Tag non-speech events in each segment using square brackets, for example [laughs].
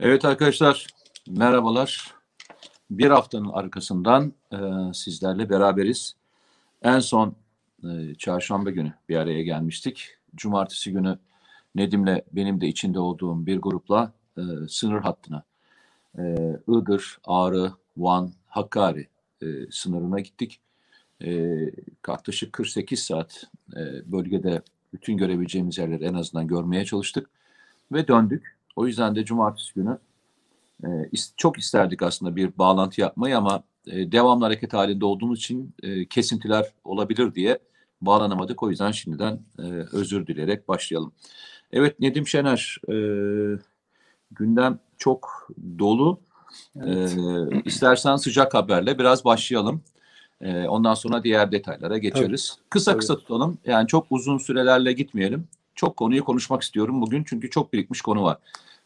Evet arkadaşlar, merhabalar. Bir haftanın arkasından e, sizlerle beraberiz. En son e, çarşamba günü bir araya gelmiştik. Cumartesi günü Nedim'le benim de içinde olduğum bir grupla e, sınır hattına, e, Iğdır, Ağrı, Van, Hakkari e, sınırına gittik. E, yaklaşık 48 saat e, bölgede bütün görebileceğimiz yerleri en azından görmeye çalıştık ve döndük. O yüzden de cumartesi günü e, çok isterdik aslında bir bağlantı yapmayı ama e, devamlı hareket halinde olduğumuz için e, kesintiler olabilir diye bağlanamadık. O yüzden şimdiden e, özür dileyerek başlayalım. Evet Nedim Şener, e, gündem çok dolu. Evet. E, istersen sıcak haberle biraz başlayalım. E, ondan sonra diğer detaylara geçeriz. Tabii. Kısa kısa tutalım. Yani çok uzun sürelerle gitmeyelim. Çok konuyu konuşmak istiyorum bugün çünkü çok birikmiş konu var.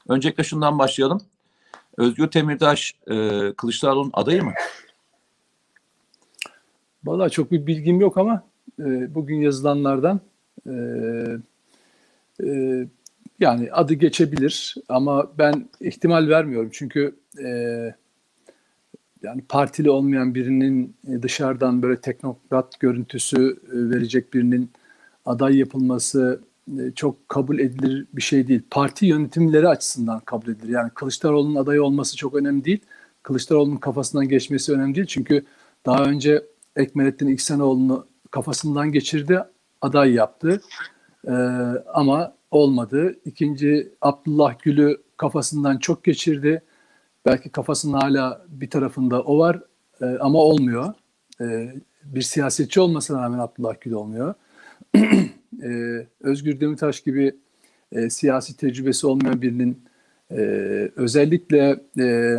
Öncelikle şundan başlayalım. Özgür Temirtaş e, Kılıçdaroğlu'nun adayı mı? Valla çok bir bilgim yok ama e, bugün yazılanlardan e, e, yani adı geçebilir ama ben ihtimal vermiyorum çünkü e, yani partili olmayan birinin dışarıdan böyle teknokrat görüntüsü e, verecek birinin aday yapılması çok kabul edilir bir şey değil. Parti yönetimleri açısından kabul edilir. Yani Kılıçdaroğlu'nun adayı olması çok önemli değil. Kılıçdaroğlu'nun kafasından geçmesi önemli değil. Çünkü daha önce Ekmelettin İhsanoğlu'nu kafasından geçirdi, aday yaptı. Ee, ama olmadı. İkinci Abdullah Gül'ü kafasından çok geçirdi. Belki kafasının hala bir tarafında o var e, ama olmuyor. E, bir siyasetçi olmasına rağmen Abdullah Gül olmuyor. [clears throat] e, Özgür Demirtaş gibi e, siyasi tecrübesi olmayan birinin e, özellikle e,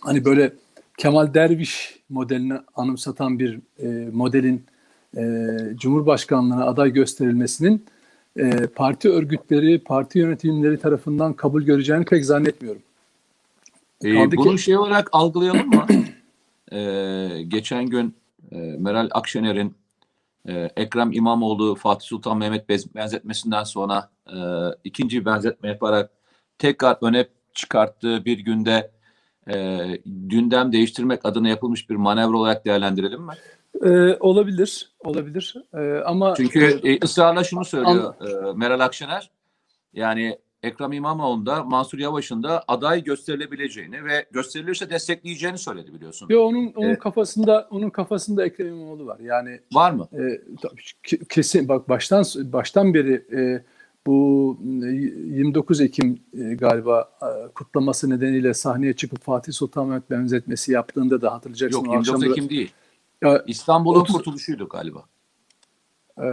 hani böyle Kemal Derviş modelini anımsatan bir e, modelin e, Cumhurbaşkanlığına aday gösterilmesinin e, parti örgütleri, parti yönetimleri tarafından kabul göreceğini pek zannetmiyorum. Ee, bunu ki... şey olarak algılayalım mı? [clears throat] ee, geçen gün e, Meral Akşener'in e, Ekrem İmamoğlu Fatih Sultan Mehmet benzetmesinden sonra e, ikinci benzetme yaparak tekrar öne çıkarttığı bir günde e, gündem değiştirmek adına yapılmış bir manevra olarak değerlendirelim mi? Ee, olabilir, olabilir. Ee, ama çünkü e, ısrarla şunu söylüyor e, Meral Akşener. Yani Ekrem İmamoğlu'nda Mansur Yavaş'ın da aday gösterilebileceğini ve gösterilirse destekleyeceğini söyledi biliyorsun. Yo onun onun ee, kafasında onun kafasında Ekrem İmamoğlu var. Yani var mı? E, kesin bak baştan baştan beri e, bu 29 Ekim e, galiba e, kutlaması nedeniyle sahneye çıkıp Fatih Sultan Mehmet benzetmesi yaptığında da hatırlayacaksın. Yok 29 Ekim değil. İstanbul'un kurtuluşuydu galiba. Ee,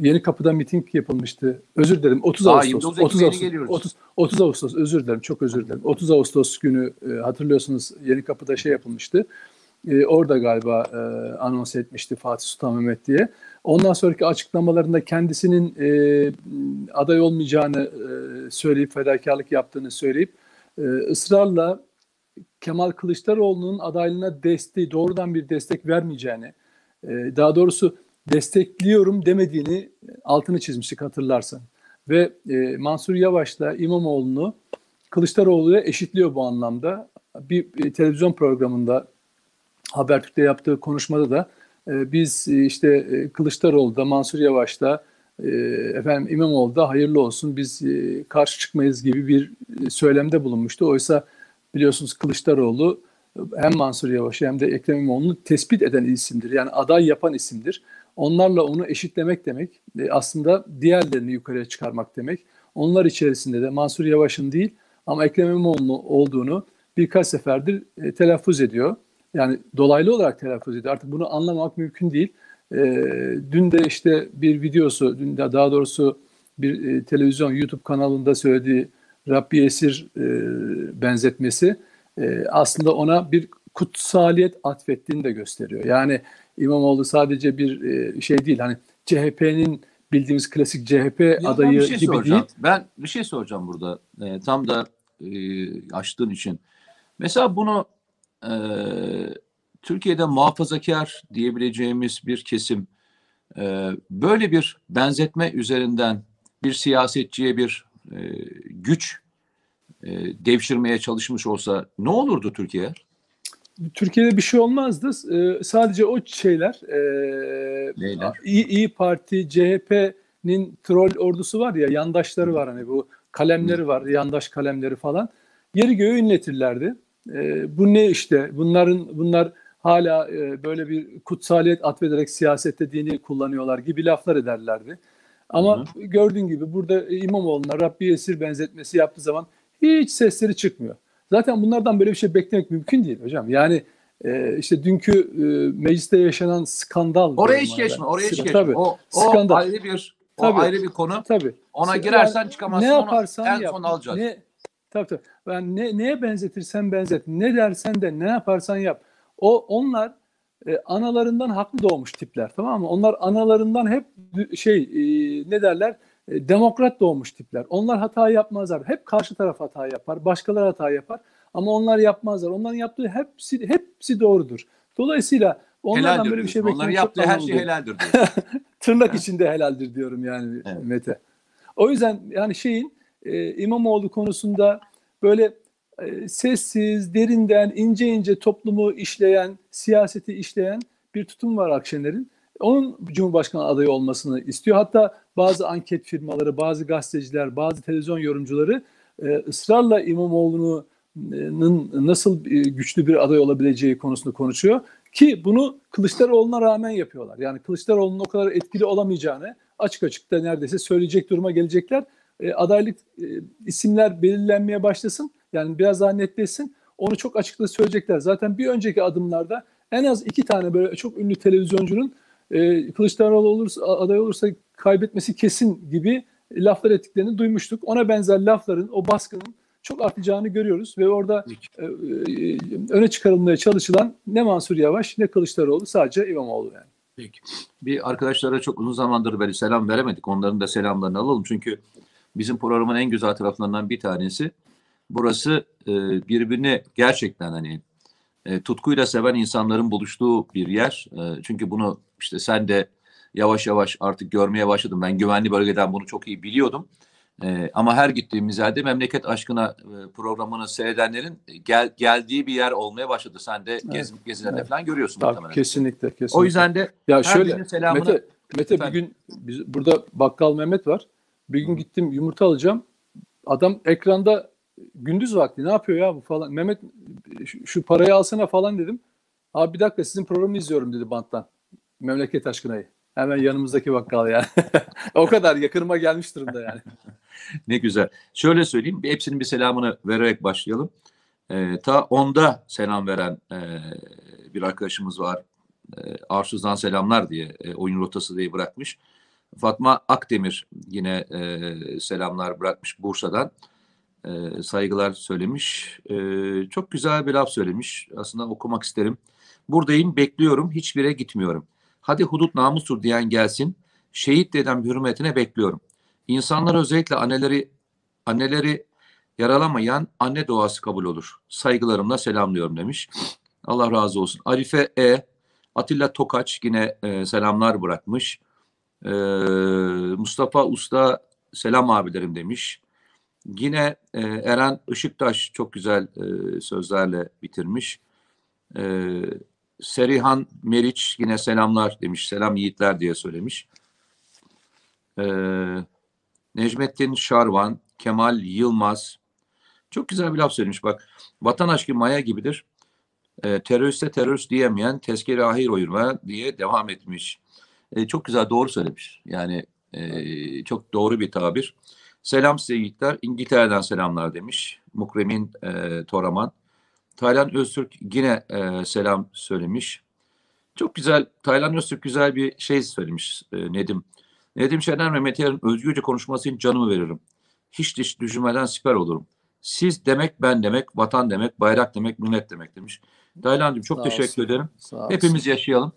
Yeni Kapı'da miting yapılmıştı. Özür dilerim. 30 Aa, Ağustos. 30 Ağustos, 30, 30 Ağustos. Özür dilerim. Çok özür dilerim. 30 Ağustos günü e, hatırlıyorsunuz Yeni Kapı'da şey yapılmıştı. E, orada galiba e, anons etmişti Fatih Sultan Mehmet diye. Ondan sonraki açıklamalarında kendisinin e, aday olmayacağını e, söyleyip fedakarlık yaptığını söyleyip e, ısrarla Kemal Kılıçdaroğlu'nun adaylığına desteği doğrudan bir destek vermeyeceğini, e, daha doğrusu destekliyorum demediğini altını çizmiştik hatırlarsan. Ve e, Mansur Yavaş'la İmamoğlu'nu Kılıçdaroğlu'ya eşitliyor bu anlamda. Bir e, televizyon programında Habertürk'te yaptığı konuşmada da e, biz e, işte e, Kılıçdaroğlu'da Mansur Yavaş'ta e, efendim İmamoğlu da hayırlı olsun biz e, karşı çıkmayız gibi bir e, söylemde bulunmuştu. Oysa biliyorsunuz Kılıçdaroğlu hem Mansur Yavaş'ı hem de Ekrem İmamoğlu'nu tespit eden isimdir. Yani aday yapan isimdir. Onlarla onu eşitlemek demek e, aslında diğerlerini yukarıya çıkarmak demek. Onlar içerisinde de Mansur Yavaş'ın değil ama Ekrem İmamoğlu olduğunu birkaç seferdir e, telaffuz ediyor. Yani dolaylı olarak telaffuz ediyor. Artık bunu anlamak mümkün değil. E, dün de işte bir videosu, dün de daha doğrusu bir televizyon YouTube kanalında söylediği Rabbi Esir benzetmesi aslında ona bir kutsaliyet atfettiğini de gösteriyor. Yani İmamoğlu sadece bir e, şey değil hani CHP'nin bildiğimiz klasik CHP ya adayı şey gibi soracağım. değil. Ben bir şey soracağım burada. E, tam da e, açtığın için. Mesela bunu e, Türkiye'de muhafazakar diyebileceğimiz bir kesim e, böyle bir benzetme üzerinden bir siyasetçiye bir e, güç e, devşirmeye çalışmış olsa ne olurdu Türkiye? Türkiye'de bir şey olmazdı. Ee, sadece o şeyler e, İyi, İyi Parti, CHP'nin troll ordusu var ya yandaşları var hani bu kalemleri var, yandaş kalemleri falan. Yeri göğü inletirlerdi. E, bu ne işte? Bunların bunlar hala e, böyle bir kutsaliyet atfederek siyasette dini kullanıyorlar gibi laflar ederlerdi. Ama hı hı. gördüğün gibi burada İmamoğlu'na Rabbi Esir benzetmesi yaptığı zaman hiç sesleri çıkmıyor. Zaten bunlardan böyle bir şey beklemek mümkün değil hocam. Yani e, işte dünkü e, mecliste yaşanan skandal. Oraya hiç geçme, oraya hiç geçme. Tabii, o, o skandal. ayrı bir o tabii, ayrı bir konu. Tabii. Ona girersen yani, çıkamazsın. Ne yaparsan onu en yap. son alacağız. Ne, tabii tabii. Ben ne, neye benzetirsen benzet, ne dersen de ne yaparsan yap. O onlar e, analarından haklı doğmuş tipler tamam mı? Onlar analarından hep şey e, ne derler? E, demokrat doğmuş tipler. Onlar hata yapmazlar. Hep karşı taraf hata yapar. Başkaları hata yapar. Ama onlar yapmazlar. Onların yaptığı hepsi hepsi doğrudur. Dolayısıyla onlardan helaldir böyle bir şey beklemek Onların yaptığı her şey helaldir [laughs] Tırnak içinde helaldir diyorum yani evet. Mete. O yüzden yani şeyin e, İmamoğlu konusunda böyle e, sessiz, derinden, ince ince toplumu işleyen, siyaseti işleyen bir tutum var Akşener'in. Onun Cumhurbaşkanı adayı olmasını istiyor. Hatta bazı anket firmaları, bazı gazeteciler, bazı televizyon yorumcuları e, ısrarla İmamoğlu'nun nasıl güçlü bir aday olabileceği konusunda konuşuyor. Ki bunu Kılıçdaroğlu'na rağmen yapıyorlar. Yani Kılıçdaroğlu'nun o kadar etkili olamayacağını açık açık da neredeyse söyleyecek duruma gelecekler. E, adaylık e, isimler belirlenmeye başlasın. Yani biraz daha netleşsin. Onu çok açıkça söyleyecekler. Zaten bir önceki adımlarda en az iki tane böyle çok ünlü televizyoncunun e, Kılıçdaroğlu olursa, aday olursa kaybetmesi kesin gibi laflar ettiklerini duymuştuk. Ona benzer lafların, o baskının çok artacağını görüyoruz ve orada e, e, öne çıkarılmaya çalışılan ne Mansur Yavaş ne Kılıçdaroğlu sadece İmamoğlu yani. Peki. Bir arkadaşlara çok uzun zamandır böyle selam veremedik. Onların da selamlarını alalım. Çünkü bizim programın en güzel taraflarından bir tanesi burası e, birbirini gerçekten hani e, tutkuyla seven insanların buluştuğu bir yer. E, çünkü bunu işte sen de yavaş yavaş artık görmeye başladım. Ben güvenli bölgeden bunu çok iyi biliyordum. E, ama her gittiğimiz yerde memleket aşkına e, programını seyredenlerin gel, geldiği bir yer olmaya başladı. Sen de evet. gez, evet. falan görüyorsun Tabii. Kesinlikle, kesinlikle. O yüzden de ya şöyle selamını... Mete, Mete bir gün biz, burada bakkal Mehmet var. Bir gün gittim yumurta alacağım. Adam ekranda gündüz vakti ne yapıyor ya bu falan. Mehmet şu parayı alsana falan dedim. Abi bir dakika sizin programı izliyorum dedi banttan. Memleket aşkınayı. Hemen yanımızdaki bakkal yani. [laughs] o kadar yakınıma gelmiş durumda yani. [laughs] ne güzel. Şöyle söyleyeyim. Hepsinin bir selamını vererek başlayalım. Ee, ta onda selam veren e, bir arkadaşımız var. E, Arsuz'dan selamlar diye e, oyun rotası diye bırakmış. Fatma Akdemir yine e, selamlar bırakmış Bursa'dan. E, saygılar söylemiş. E, çok güzel bir laf söylemiş. Aslında okumak isterim. Buradayım, bekliyorum, hiçbire gitmiyorum. Hadi hudut namustur diyen gelsin. Şehit dedem hürmetine bekliyorum. İnsanlar özellikle anneleri anneleri yaralamayan anne duası kabul olur. Saygılarımla selamlıyorum demiş. Allah razı olsun. Arife E. Atilla Tokaç yine e, selamlar bırakmış. E, Mustafa Usta selam abilerim demiş. Yine e, Eren Işıktaş çok güzel e, sözlerle bitirmiş. E, Serihan Meriç yine selamlar demiş. Selam yiğitler diye söylemiş. E, Necmettin Şarvan, Kemal Yılmaz. Çok güzel bir laf söylemiş bak. Vatan aşkı maya gibidir. E, teröriste terörist diyemeyen tezkere ahir oyurma diye devam etmiş. E, çok güzel doğru söylemiş. Yani e, çok doğru bir tabir. Selam size yiğitler. İngiltere'den selamlar demiş. Mukremin e, Toraman. Taylan Öztürk yine e, selam söylemiş. Çok güzel, Taylan Öztürk güzel bir şey söylemiş e, Nedim. Nedim Şener ve Mete Yarın özgürce konuşması için canımı veririm. Hiç hiç düşünmeden siper olurum. Siz demek, ben demek, vatan demek, bayrak demek, millet demek demiş. Taylan'cığım çok Sağ teşekkür olsun. ederim. Sağ Hepimiz yaşayalım.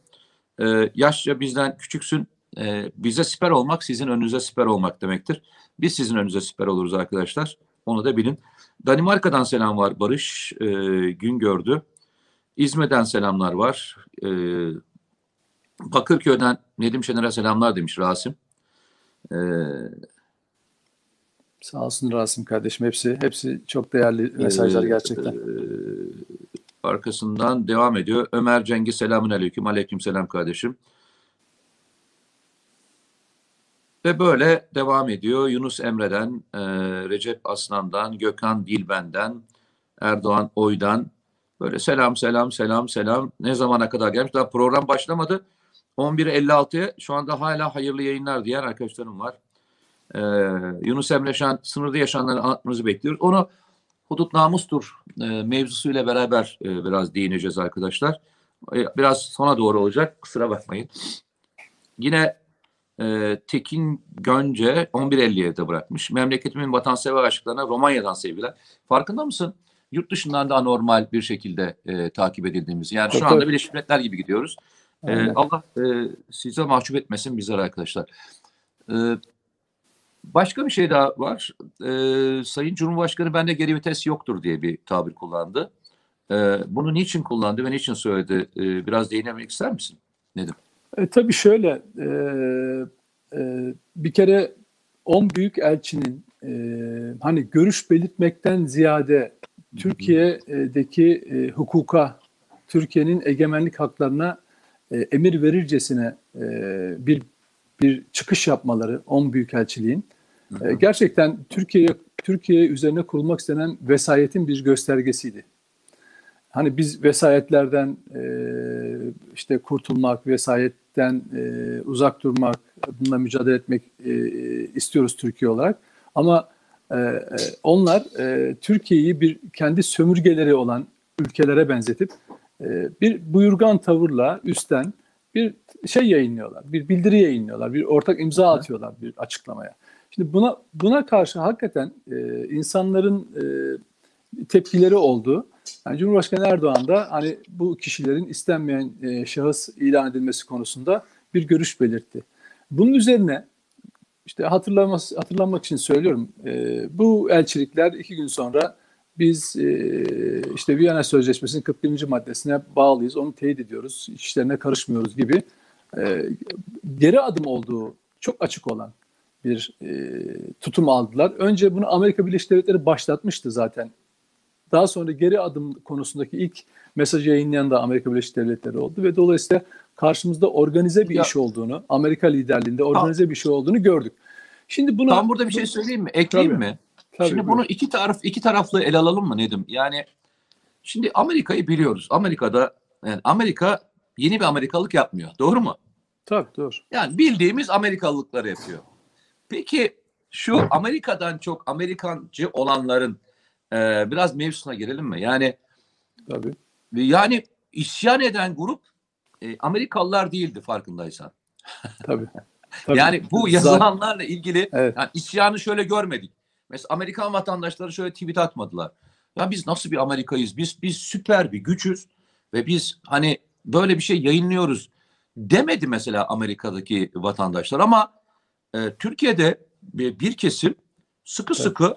Ee, yaşça bizden küçüksün. Ee, bize siper olmak sizin önünüze siper olmak demektir. Biz sizin önünüze siper oluruz arkadaşlar. Onu da bilin. Danimarka'dan selam var Barış e, gün gördü. İzmir'den selamlar var. E, Bakırköy'den Nedim Şener'e selamlar demiş Rasim. E, Sağ olsun Rasim kardeşim. Hepsi hepsi çok değerli mesajlar gerçekten. Ee, arkasından devam ediyor. Ömer Cengiz selamun aleyküm. Aleyküm selam kardeşim. Ve böyle devam ediyor. Yunus Emre'den, e, Recep Aslan'dan, Gökhan Dilben'den, Erdoğan Oy'dan böyle selam selam selam selam ne zamana kadar gelmiş. Daha program başlamadı. 11.56'ya şu anda hala hayırlı yayınlar diyen arkadaşlarım var. Ee, Yunus Emre Şan sınırda yaşananları anlatmanızı bekliyoruz. Onu hudut namustur e, mevzusuyla beraber e, biraz değineceğiz arkadaşlar. E, biraz sona doğru olacak. Kusura bakmayın. Yine e, Tekin Gönce 11.57'de bırakmış. Memleketimin vatansever aşıklarına Romanya'dan sevgiler. Farkında mısın? Yurt dışından da anormal bir şekilde e, takip edildiğimiz. Yani şu anda Birleşmiş Milletler gibi gidiyoruz. E, Allah e, size mahcup etmesin bizler arkadaşlar. E, başka bir şey daha var. E, Sayın Cumhurbaşkanı bende geri vites yoktur diye bir tabir kullandı. E, bunu niçin kullandı ve niçin söyledi? E, biraz değinemek ister misin? Nedim? E, tabii şöyle, e, e, bir kere 10 büyük elçinin e, hani görüş belirtmekten ziyade Türkiye'deki e, hukuka, Türkiye'nin egemenlik haklarına e, emir verircesine e, bir bir çıkış yapmaları 10 büyükelçiliğin e, gerçekten Türkiye Türkiye üzerine kurulmak istenen vesayetin bir göstergesiydi. Hani biz vesayetlerden e, işte kurtulmak, vesayetten e, uzak durmak, bununla mücadele etmek e, istiyoruz Türkiye olarak. Ama e, e onlar e, Türkiye'yi bir kendi sömürgeleri olan ülkelere benzetip e, bir buyurgan tavırla üstten bir şey yayınlıyorlar, bir bildiri yayınlıyorlar, bir ortak imza atıyorlar bir açıklamaya. Şimdi buna buna karşı hakikaten e, insanların e, tepkileri oldu. Yani Cumhurbaşkanı Erdoğan da hani bu kişilerin istenmeyen e, şahıs ilan edilmesi konusunda bir görüş belirtti. Bunun üzerine işte hatırlaması, hatırlanmak için söylüyorum. E, bu elçilikler iki gün sonra biz e, işte Viyana Sözleşmesi'nin 41. maddesine bağlıyız, onu teyit ediyoruz, işlerine karışmıyoruz gibi e, geri adım olduğu çok açık olan bir e, tutum aldılar. Önce bunu Amerika Birleşik Devletleri başlatmıştı zaten. Daha sonra geri adım konusundaki ilk mesajı yayınlayan da Amerika Birleşik Devletleri oldu ve dolayısıyla karşımızda organize bir ya, iş olduğunu, Amerika liderliğinde organize bir şey olduğunu gördük. Şimdi bunu Tam burada bir şey söyleyeyim mi? Ekleyeyim tabii, mi? Tabii, şimdi bunu iki taraf iki taraflı ele alalım mı Nedim? Yani şimdi Amerika'yı biliyoruz. Amerika'da yani Amerika yeni bir Amerikalık yapmıyor. Doğru mu? Tabii doğru. Yani bildiğimiz Amerikalılıkları yapıyor. Peki şu Amerika'dan çok Amerikancı olanların e, biraz mevzusuna girelim mi? Yani tabii. Yani isyan eden grup e, Amerikalılar değildi farkındaysan. Tabii. [laughs] Tabii. yani bu yazılanlarla ilgili evet. yani isyanı şöyle görmedik. Mesela Amerikan vatandaşları şöyle tweet atmadılar. Ya biz nasıl bir Amerika'yız? Biz biz süper bir güçüz ve biz hani böyle bir şey yayınlıyoruz demedi mesela Amerika'daki vatandaşlar ama e, Türkiye'de bir, bir kesim sıkı evet. sıkı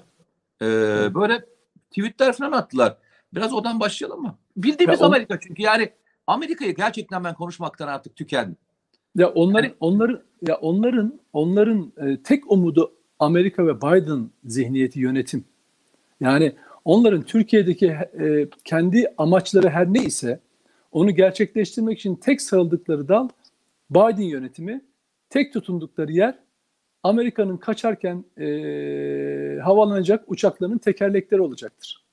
e, böyle tweetler falan attılar. Biraz odan başlayalım mı? Bildiğimiz ya Amerika çünkü yani Amerika'yı gerçekten ben konuşmaktan artık tükendim. Ya onların yani, onların ya onların onların e, tek umudu Amerika ve Biden zihniyeti yönetim. Yani onların Türkiye'deki e, kendi amaçları her ne ise onu gerçekleştirmek için tek sarıldıkları dal Biden yönetimi, tek tutundukları yer Amerika'nın kaçarken e, havalanacak uçaklarının tekerlekleri olacaktır.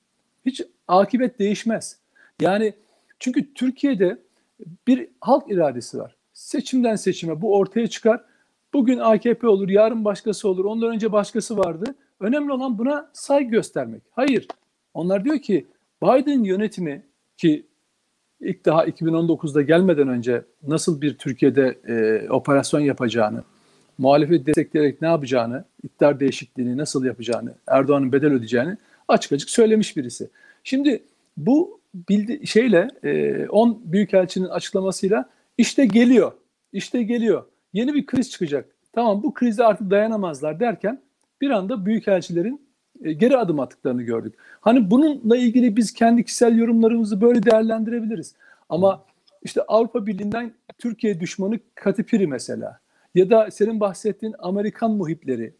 Hiç akibet değişmez. Yani çünkü Türkiye'de bir halk iradesi var. Seçimden seçime bu ortaya çıkar. Bugün AKP olur, yarın başkası olur, ondan önce başkası vardı. Önemli olan buna saygı göstermek. Hayır. Onlar diyor ki Biden yönetimi ki ilk daha 2019'da gelmeden önce nasıl bir Türkiye'de e, operasyon yapacağını, muhalefet destekleyerek ne yapacağını, iktidar değişikliğini nasıl yapacağını, Erdoğan'ın bedel ödeyeceğini açık açık söylemiş birisi. Şimdi bu bildi şeyle 10 e, büyükelçinin açıklamasıyla işte geliyor, işte geliyor. Yeni bir kriz çıkacak. Tamam bu krize artık dayanamazlar derken bir anda büyükelçilerin e, geri adım attıklarını gördük. Hani bununla ilgili biz kendi kişisel yorumlarımızı böyle değerlendirebiliriz. Ama işte Avrupa Birliği'nden Türkiye düşmanı Katipiri mesela ya da senin bahsettiğin Amerikan muhipleri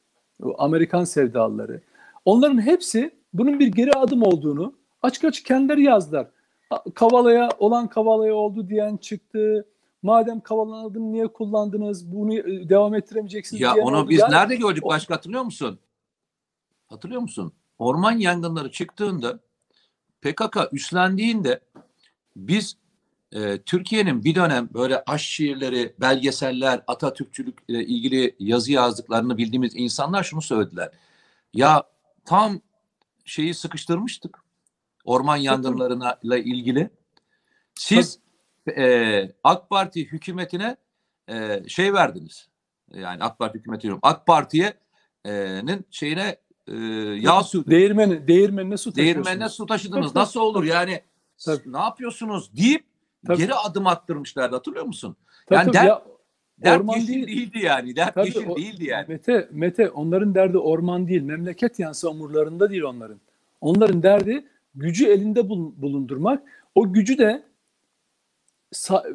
Amerikan sevdalıları. Onların hepsi bunun bir geri adım olduğunu açık açık kendileri yazdılar. Kavala'ya olan Kavala'ya oldu diyen çıktı. Madem Kavala'nın adını niye kullandınız? Bunu e, devam ettiremeyeceksiniz Ya diyen onu oldu. biz Yani nerede gördük başka hatırlıyor musun? Hatırlıyor musun? Orman yangınları çıktığında PKK üstlendiğinde biz e, Türkiye'nin bir dönem böyle aşk şiirleri, belgeseller, Atatürkçülükle ilgili yazı yazdıklarını bildiğimiz insanlar şunu söylediler. Ya tam şeyi sıkıştırmıştık. Orman yangınlarına ile ilgili. Siz e, AK Parti hükümetine e, şey verdiniz. Yani AK Parti hükümeti diyorum. AK Parti'ye'nin şeyine e, yağ sürdünüz. Değirmeni, değirmenine su taşıyorsunuz. Değirmenine su taşıdınız. Nasıl olur yani? Tabii. Ne yapıyorsunuz deyip Tabii. geri adım attırmışlardı. Hatırlıyor musun? Tabii, yani tabii. der- Ya, Dert orman yeşil değil. değildi yani. Dert Tabii yeşil o- değildi yani. Mete, Mete onların derdi orman değil, memleket yansı umurlarında değil onların. Onların derdi gücü elinde bul- bulundurmak. O gücü de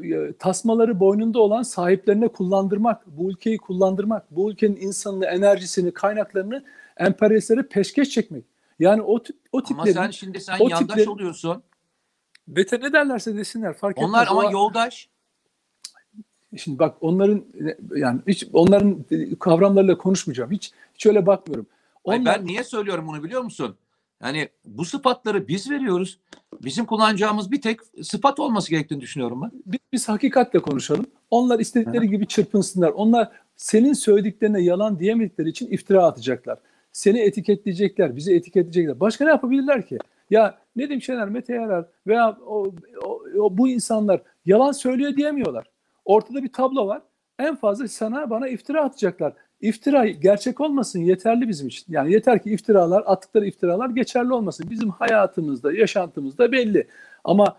e, tasmaları boynunda olan sahiplerine kullandırmak, bu ülkeyi kullandırmak, bu ülkenin insanını, enerjisini, kaynaklarını emperyalistlere peşkeş çekmek. Yani o tip o Ama tiplerin sen şimdi sen yandaş tiplerin- oluyorsun. Mete ne derlerse desinler fark etmez. Onlar ama O- yoldaş. Şimdi bak onların yani hiç onların kavramlarıyla konuşmayacağım. Hiç hiç öyle bakmıyorum. Onlar ben niye söylüyorum bunu biliyor musun? Yani bu sıfatları biz veriyoruz. Bizim kullanacağımız bir tek sıfat olması gerektiğini düşünüyorum ben. biz, biz hakikatle konuşalım. Onlar istedikleri gibi çırpınsınlar. Onlar senin söylediklerine yalan diyemedikleri için iftira atacaklar. Seni etiketleyecekler, bizi etiketleyecekler. Başka ne yapabilirler ki? Ya Nedim Şener, Mete Yarar veya o, o, o- bu insanlar yalan söylüyor diyemiyorlar. Ortada bir tablo var. En fazla sana bana iftira atacaklar. İftira gerçek olmasın yeterli bizim için. Yani yeter ki iftiralar, attıkları iftiralar geçerli olmasın. Bizim hayatımızda, yaşantımızda belli. Ama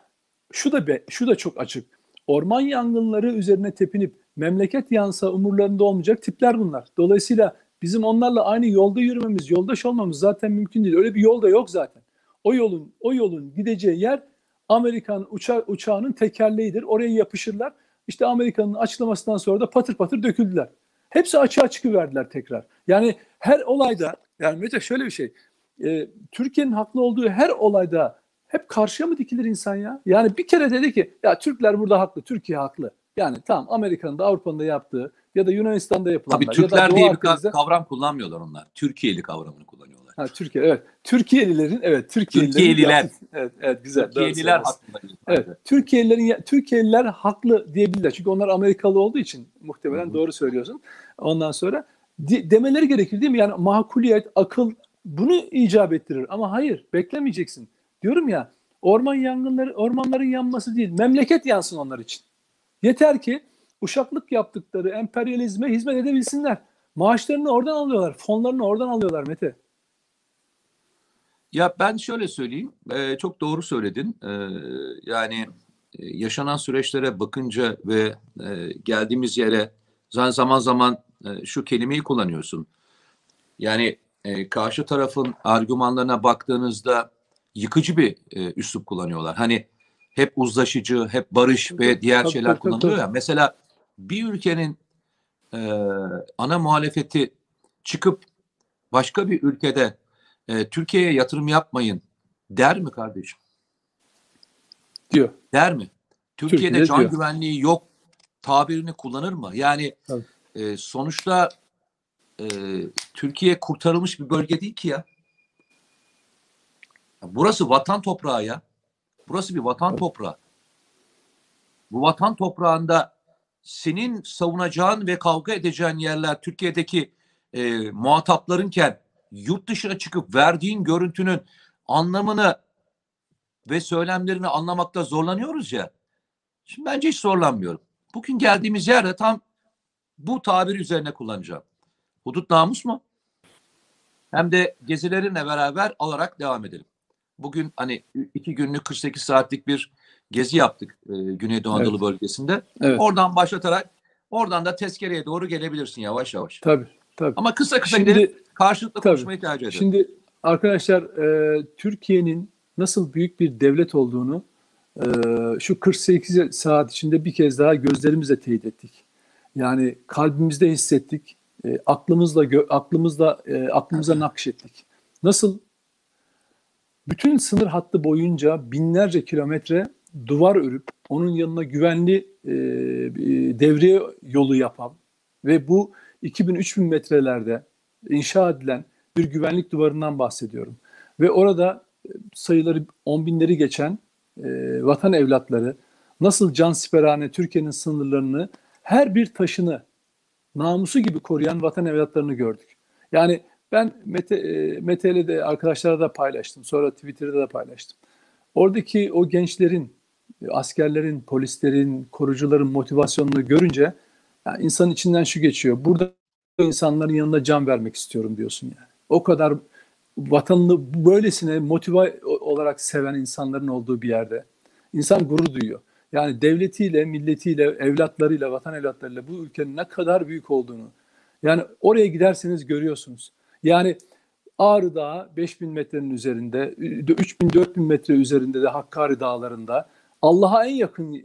şu da be, şu da çok açık. Orman yangınları üzerine tepinip memleket yansa umurlarında olmayacak tipler bunlar. Dolayısıyla bizim onlarla aynı yolda yürümemiz, yoldaş olmamız zaten mümkün değil. Öyle bir yolda yok zaten. O yolun o yolun gideceği yer Amerikan uça, uçağının tekerleğidir. Oraya yapışırlar. İşte Amerika'nın açıklamasından sonra da patır patır döküldüler. Hepsi açığa çıkıverdiler tekrar. Yani her olayda yani Mete şöyle bir şey. e, Türkiye'nin haklı olduğu her olayda hep karşıya mı dikilir insan ya? Yani bir kere dedi ki ya Türkler burada haklı, Türkiye haklı. Yani tamam Amerika'nın da Avrupa'nın da yaptığı ya da Yunanistan'da yapılanlar Tabii ya da Türkler Doğu diye bir Akdeniz'de- kavram kullanmıyorlar onlar. Türkiye'li kavramını kullanıyorlar. Ha, Türkiye evet. Türkiye'lilerin evet Türkiye'lilerin Türkiye'liler. evet evet güzel. Türkiye'liler hakkında. Evet. Türkiye'lilerin Türkiye'liler haklı diyebilirler. Çünkü onlar Amerikalı olduğu için muhtemelen Hı hı. doğru söylüyorsun. Ondan sonra demeleri gerekir değil mi? Yani makuliyet, akıl bunu icap ettirir. Ama hayır, beklemeyeceksin. Diyorum ya, orman yangınları, ormanların yanması değil, memleket yansın onlar için. Yeter ki uşaklık yaptıkları emperyalizme hizmet edebilsinler. Maaşlarını oradan alıyorlar, fonlarını oradan alıyorlar Mete. Ya ben şöyle söyleyeyim, e, çok doğru söyledin. E, yani e, yaşanan süreçlere bakınca ve e, geldiğimiz yere zaman zaman e, şu kelimeyi kullanıyorsun. Yani e, karşı tarafın argümanlarına baktığınızda yıkıcı bir e, üslup kullanıyorlar. Hani hep uzlaşıcı, hep barış ve diğer Tabii, şeyler tabii, kullanılıyor tabii. ya. Mesela bir ülkenin e, ana muhalefeti çıkıp başka bir ülkede e, Türkiye'ye yatırım yapmayın der mi kardeşim? Diyor. Der mi? Türkiye'de Türkiye'de can diyor. güvenliği yok tabirini kullanır mı? Yani Tabii. e, sonuçta e, Türkiye kurtarılmış bir bölge değil ki ya. Ya Burası vatan toprağı ya. Burası bir vatan Tabii. toprağı. Bu vatan toprağında senin savunacağın ve kavga edeceğin yerler Türkiye'deki e, muhataplarınken yurt dışına çıkıp verdiğin görüntünün anlamını ve söylemlerini anlamakta zorlanıyoruz ya. Şimdi bence hiç zorlanmıyorum. Bugün geldiğimiz yerde tam bu tabir üzerine kullanacağım. Hudut namus mu? Hem de gezilerinle beraber alarak devam edelim. Bugün hani iki günlük 48 saatlik bir gezi yaptık e, Güneydoğu Anadolu bölgesinde. Evet. Oradan başlatarak oradan da tezkereye doğru gelebilirsin yavaş yavaş. Tabii. Tabii. Ama kısa kısa Şimdi- gidelim. Karşılıklı Tabii. konuşmayı tercih ederim. Şimdi arkadaşlar e, Türkiye'nin nasıl büyük bir devlet olduğunu e, şu 48 saat içinde bir kez daha gözlerimizle teyit ettik. Yani kalbimizde hissettik. e, aklımızla gö, aklımızla e, aklımıza nakşettik. Nasıl bütün sınır hattı boyunca binlerce kilometre duvar örüp onun yanına güvenli e, devriye yolu yapan ve bu 2000-3000 metrelerde inşa edilen bir güvenlik duvarından bahsediyorum. Ve orada e, sayıları on binleri geçen e, vatan evlatları nasıl can siperhane Türkiye'nin sınırlarını her bir taşını namusu gibi koruyan vatan evlatlarını gördük. Yani ben Mete, e, Mete'yle de arkadaşlara da paylaştım. Sonra Twitter'da da paylaştım. Oradaki o gençlerin, askerlerin, polislerin, korucuların motivasyonunu görünce yani insanın içinden şu geçiyor. Burada insanların yanında can vermek istiyorum diyorsun yani. O kadar vatanını böylesine motive olarak seven insanların olduğu bir yerde insan gurur duyuyor. Yani devletiyle, milletiyle, evlatlarıyla, vatan evlatlarıyla bu ülkenin ne kadar büyük olduğunu. Yani oraya giderseniz görüyorsunuz. Yani Ağrı Dağı 5000 metrenin üzerinde, 3000-4000 metre üzerinde de Hakkari Dağları'nda Allah'a en yakın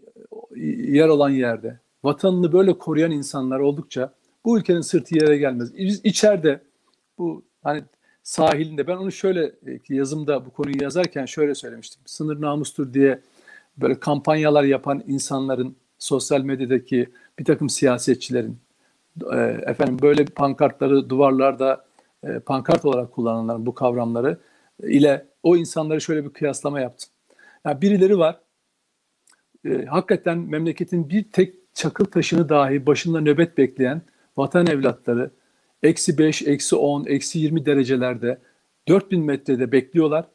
yer olan yerde vatanını böyle koruyan insanlar oldukça bu ülkenin sırtı yere gelmez. Biz içeride bu hani sahilinde ben onu şöyle e, yazımda bu konuyu yazarken şöyle söylemiştim. Sınır namustur diye böyle kampanyalar yapan insanların sosyal medyadaki bir takım siyasetçilerin e, efendim böyle pankartları duvarlarda e, pankart olarak kullananların bu kavramları ile o insanları şöyle bir kıyaslama yaptım. Yani birileri var e, hakikaten memleketin bir tek çakıl taşını dahi başında nöbet bekleyen vatan evlatları eksi 5, eksi 10, eksi 20 derecelerde 4000 metrede bekliyorlar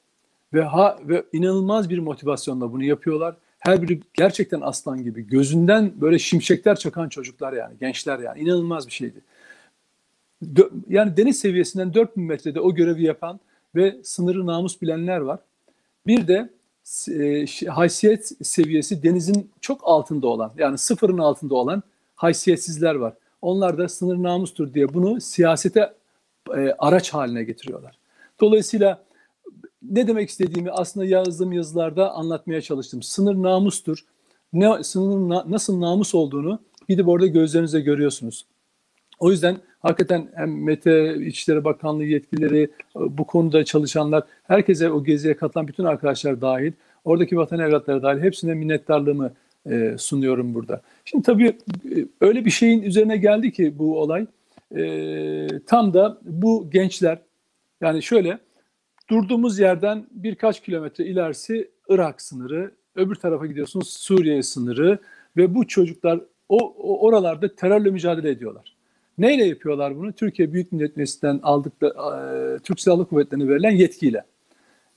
ve ha ve inanılmaz bir motivasyonla bunu yapıyorlar. Her biri gerçekten aslan gibi gözünden böyle şimşekler çakan çocuklar yani gençler yani inanılmaz bir şeydi. Yani deniz seviyesinden 4000 metrede o görevi yapan ve sınırı namus bilenler var. Bir de haysiyet seviyesi denizin çok altında olan yani sıfırın altında olan haysiyetsizler var. Onlar da sınır namustur diye bunu siyasete e, araç haline getiriyorlar. Dolayısıyla ne demek istediğimi aslında yazdığım yazılarda anlatmaya çalıştım. Sınır namustur. Ne, sınırın na, nasıl namus olduğunu gidip orada gözlerinize görüyorsunuz. O yüzden hakikaten hem Mete İçişleri Bakanlığı yetkilileri, bu konuda çalışanlar, herkese o geziye katılan bütün arkadaşlar dahil, oradaki vatan evlatları dahil hepsine minnettarlığımı e, sunuyorum burada. Şimdi tabii e, öyle bir şeyin üzerine geldi ki bu olay. E, tam da bu gençler yani şöyle durduğumuz yerden birkaç kilometre ilerisi Irak sınırı, öbür tarafa gidiyorsunuz Suriye sınırı ve bu çocuklar o, o oralarda terörle mücadele ediyorlar. Neyle yapıyorlar bunu? Türkiye Büyük Millet Meclisi'nden aldıkları e, Türk Silahlı Kuvvetleri'ne verilen yetkiyle.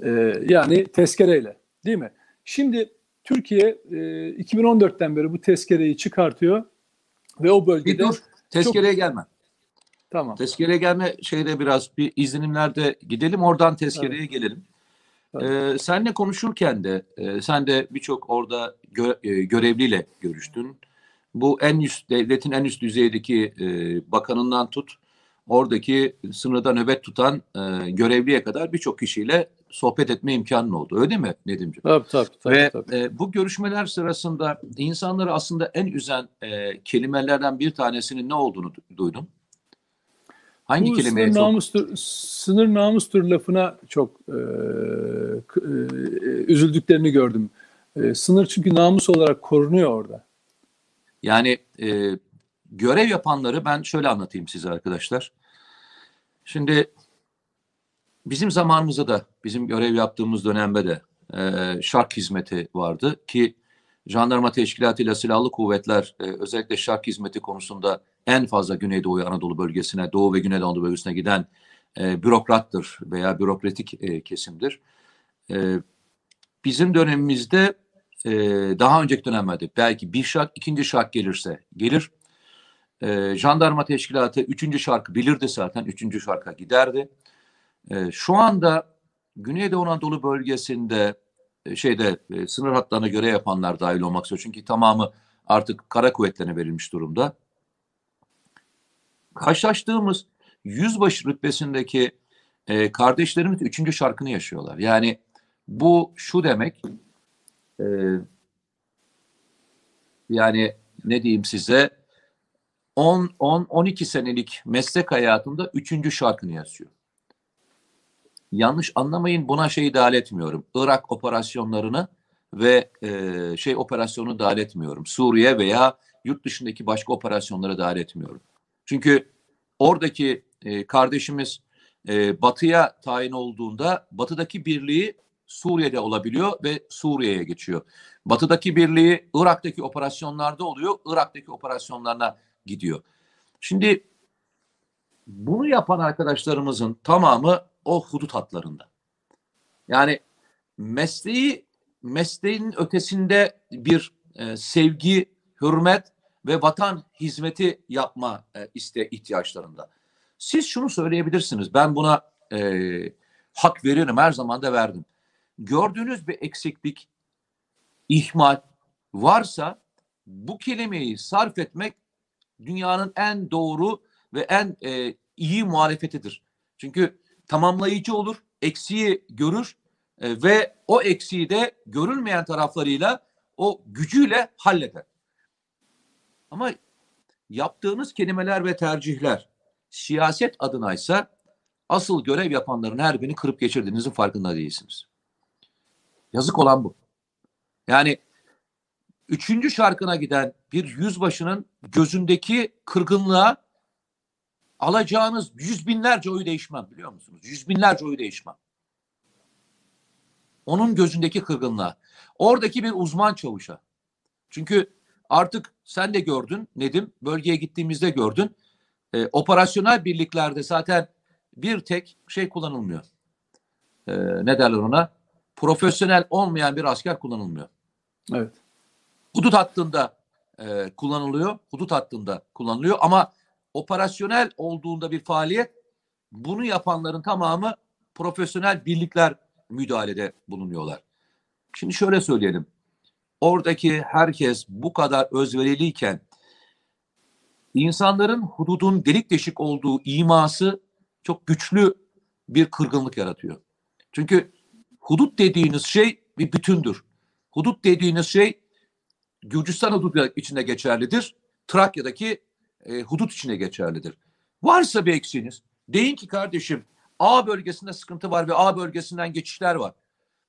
E, yani tezkereyle değil mi? Şimdi Türkiye e, 2014'ten beri bu tezkereyi çıkartıyor ve o bölgede... Bir dur, tezkereye çok... gelme. Tamam. Tezkereye gelme şeyde biraz bir izlenimlerde gidelim oradan tezkereye evet. gelelim. Evet. Ee, senle konuşurken de e, sen de birçok orada gö, e, görevliyle görüştün. Bu en üst devletin en üst düzeydeki e, bakanından tut oradaki sınırda nöbet tutan e, görevliye kadar birçok kişiyle sohbet etme imkanın oldu. Öyle mi Nedimciğim? Tabii tabii. tabii Ve tabii. E, bu görüşmeler sırasında insanları aslında en üzen e, kelimelerden bir tanesinin ne olduğunu duydum. Hangi bu kelimeye sınır çok... namustur, sınır namustur lafına çok e, e, üzüldüklerini gördüm. E, sınır çünkü namus olarak korunuyor orada. Yani e, görev yapanları ben şöyle anlatayım size arkadaşlar. Şimdi bizim zamanımızda da bizim görev yaptığımız dönemde de e, şark hizmeti vardı ki jandarma teşkilatıyla silahlı kuvvetler e, özellikle şark hizmeti konusunda en fazla Güneydoğu Anadolu bölgesine, Doğu ve Güneydoğu Anadolu bölgesine giden e, bürokrattır veya bürokratik e, kesimdir. E, bizim dönemimizde e, daha önceki dönemlerde belki bir şark, ikinci şark gelirse gelir. E, jandarma teşkilatı üçüncü şarkı bilirdi zaten, üçüncü şarka giderdi. E, şu anda Güneydoğu Anadolu bölgesinde e, şeyde e, sınır hatlarına göre yapanlar dahil olmak üzere çünkü tamamı artık kara kuvvetlerine verilmiş durumda. Karşılaştığımız yüzbaşı rütbesindeki e, kardeşlerimiz üçüncü şarkını yaşıyorlar. Yani bu şu demek e, yani ne diyeyim size 10 10 12 senelik meslek hayatımda üçüncü şarkını yazıyor. Yanlış anlamayın buna şeyi dahil etmiyorum. Irak operasyonlarını ve e, şey operasyonu dahil etmiyorum. Suriye veya yurt dışındaki başka operasyonları dahil etmiyorum. Çünkü oradaki e, kardeşimiz e, batıya tayin olduğunda batıdaki birliği Suriye'de olabiliyor ve Suriye'ye geçiyor. Batıdaki birliği Irak'taki operasyonlarda oluyor, Irak'taki operasyonlarına gidiyor. Şimdi bunu yapan arkadaşlarımızın tamamı o hudut hatlarında. Yani mesleği mesleğin ötesinde bir e, sevgi, hürmet ve vatan hizmeti yapma e, iste ihtiyaçlarında. Siz şunu söyleyebilirsiniz. Ben buna e, hak veririm. Her zaman da verdim. Gördüğünüz bir eksiklik, ihmal varsa bu kelimeyi sarf etmek dünyanın en doğru ve en e, iyi muhalefetidir. Çünkü tamamlayıcı olur, eksiği görür e, ve o eksiği de görülmeyen taraflarıyla o gücüyle halleder. Ama yaptığınız kelimeler ve tercihler siyaset adınaysa asıl görev yapanların her birini kırıp geçirdiğinizin farkında değilsiniz. Yazık olan bu. Yani üçüncü şarkına giden bir yüzbaşının gözündeki kırgınlığa alacağınız yüz binlerce oyu değişmem biliyor musunuz? Yüz binlerce oyu değişmem. Onun gözündeki kırgınlığa. Oradaki bir uzman çavuşa. Çünkü artık sen de gördün Nedim, bölgeye gittiğimizde gördün. E, operasyonel birliklerde zaten bir tek şey kullanılmıyor. E, ne derler ona? Profesyonel olmayan bir asker kullanılmıyor. Evet. Hudut hattında e, kullanılıyor. Hudut hattında kullanılıyor ama operasyonel olduğunda bir faaliyet bunu yapanların tamamı profesyonel birlikler müdahalede bulunuyorlar. Şimdi şöyle söyleyelim. Oradaki herkes bu kadar özveriliyken insanların hududun delik deşik olduğu iması çok güçlü bir kırgınlık yaratıyor. Çünkü hudut dediğiniz şey bir bütündür. Hudut dediğiniz şey Gürcistan hududu içinde geçerlidir. Trakya'daki e, hudut içinde geçerlidir. Varsa bir eksiğiniz deyin ki kardeşim A bölgesinde sıkıntı var ve A bölgesinden geçişler var.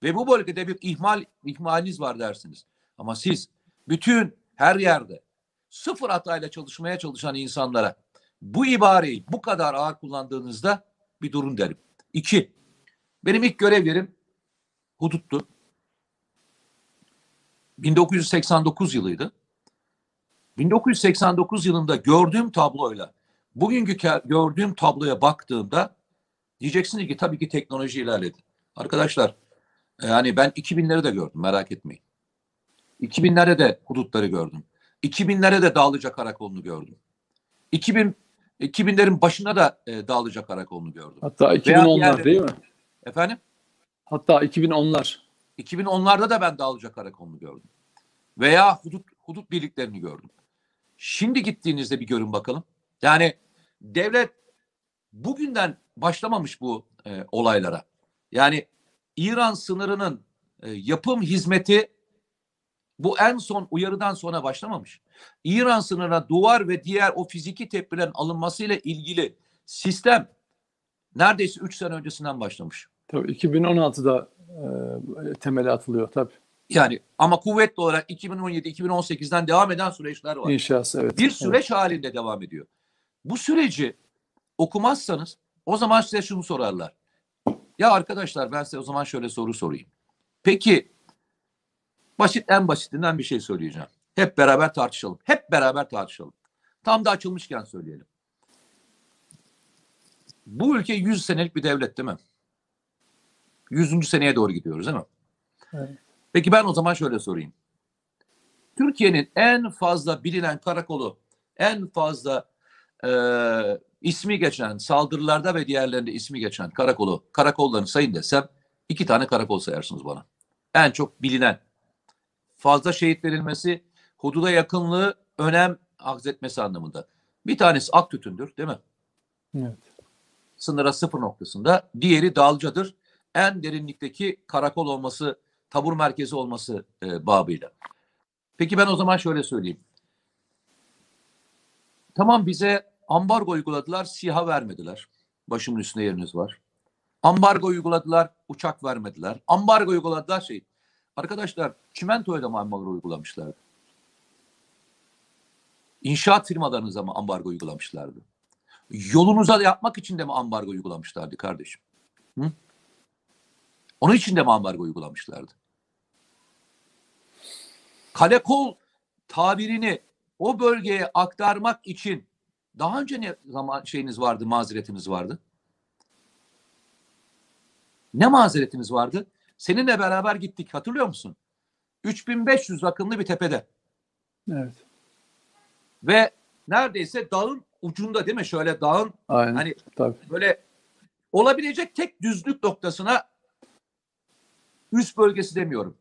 Ve bu bölgede bir ihmal ihmaliniz var dersiniz. Ama siz bütün her yerde sıfır hatayla çalışmaya çalışan insanlara bu ibareyi bu kadar ağır kullandığınızda bir durun derim. İki, benim ilk görev huduttu. 1989 yılıydı. 1989 yılında gördüğüm tabloyla bugünkü gördüğüm tabloya baktığımda diyeceksiniz ki tabii ki teknoloji ilerledi. Arkadaşlar yani ben 2000'leri de gördüm merak etmeyin. 2000'lerde de hudutları gördüm. 2000'lere de Dağlıca Karakolu'nu gördüm. 2000 2000'lerin başına da e, Dağlıca Karakolunu gördüm. Hatta 2010'lar değil mi? Efendim? Hatta 2010'lar. 2010'larda da ben Dağlıca Karakolunu gördüm. Veya hudut, hudut birliklerini gördüm. Şimdi gittiğinizde bir görün bakalım. Yani devlet bugünden başlamamış bu e, olaylara. Yani İran sınırının e, yapım hizmeti bu en son uyarıdan sonra başlamamış. İran sınırına duvar ve diğer o fiziki tedbirlerin alınmasıyla ilgili sistem neredeyse 3 sene öncesinden başlamış. Tabii 2016'da e, temeli atılıyor tabii. Yani ama kuvvetli olarak 2017-2018'den devam eden süreçler var. İnşası evet. Bir süreç evet. halinde devam ediyor. Bu süreci okumazsanız o zaman size şunu sorarlar. Ya arkadaşlar ben size o zaman şöyle soru sorayım. Peki basit en basitinden bir şey söyleyeceğim. Hep beraber tartışalım. Hep beraber tartışalım. Tam da açılmışken söyleyelim. Bu ülke 100 senelik bir devlet değil mi? 100. seneye doğru gidiyoruz değil mi? Evet. Peki ben o zaman şöyle sorayım. Türkiye'nin en fazla bilinen karakolu, en fazla e, ismi geçen saldırılarda ve diğerlerinde ismi geçen karakolu, karakollarını sayın desem iki tane karakol sayarsınız bana. En çok bilinen. Fazla şehit verilmesi, hududa yakınlığı önem akzetmesi anlamında. Bir tanesi Aktütündür değil mi? Evet. Sınıra sıfır noktasında. Diğeri Dalca'dır. En derinlikteki karakol olması, tabur merkezi olması e, babıyla. Peki ben o zaman şöyle söyleyeyim. tamam bize ambargo uyguladılar, SİHA vermediler. Başımın üstünde yeriniz var. Ambargo uyguladılar, uçak vermediler. Ambargo uyguladılar şey. Arkadaşlar çimentoya da ambargo uygulamışlardı? İnşaat firmalarınıza mı ambargo uygulamışlardı? Yolunuza da yapmak için de mi ambargo uygulamışlardı kardeşim? Hı? Onun için de mi ambargo uygulamışlardı? Kale kol tabirini o bölgeye aktarmak için daha önce ne zaman şeyiniz vardı, mazeretiniz vardı? Ne mazeretiniz vardı? Seninle beraber gittik hatırlıyor musun? 3500 rakımlı bir tepede. Evet. Ve neredeyse dağın ucunda değil mi? Şöyle dağın Aynen. hani Tabii. böyle olabilecek tek düzlük noktasına üst bölgesi demiyorum.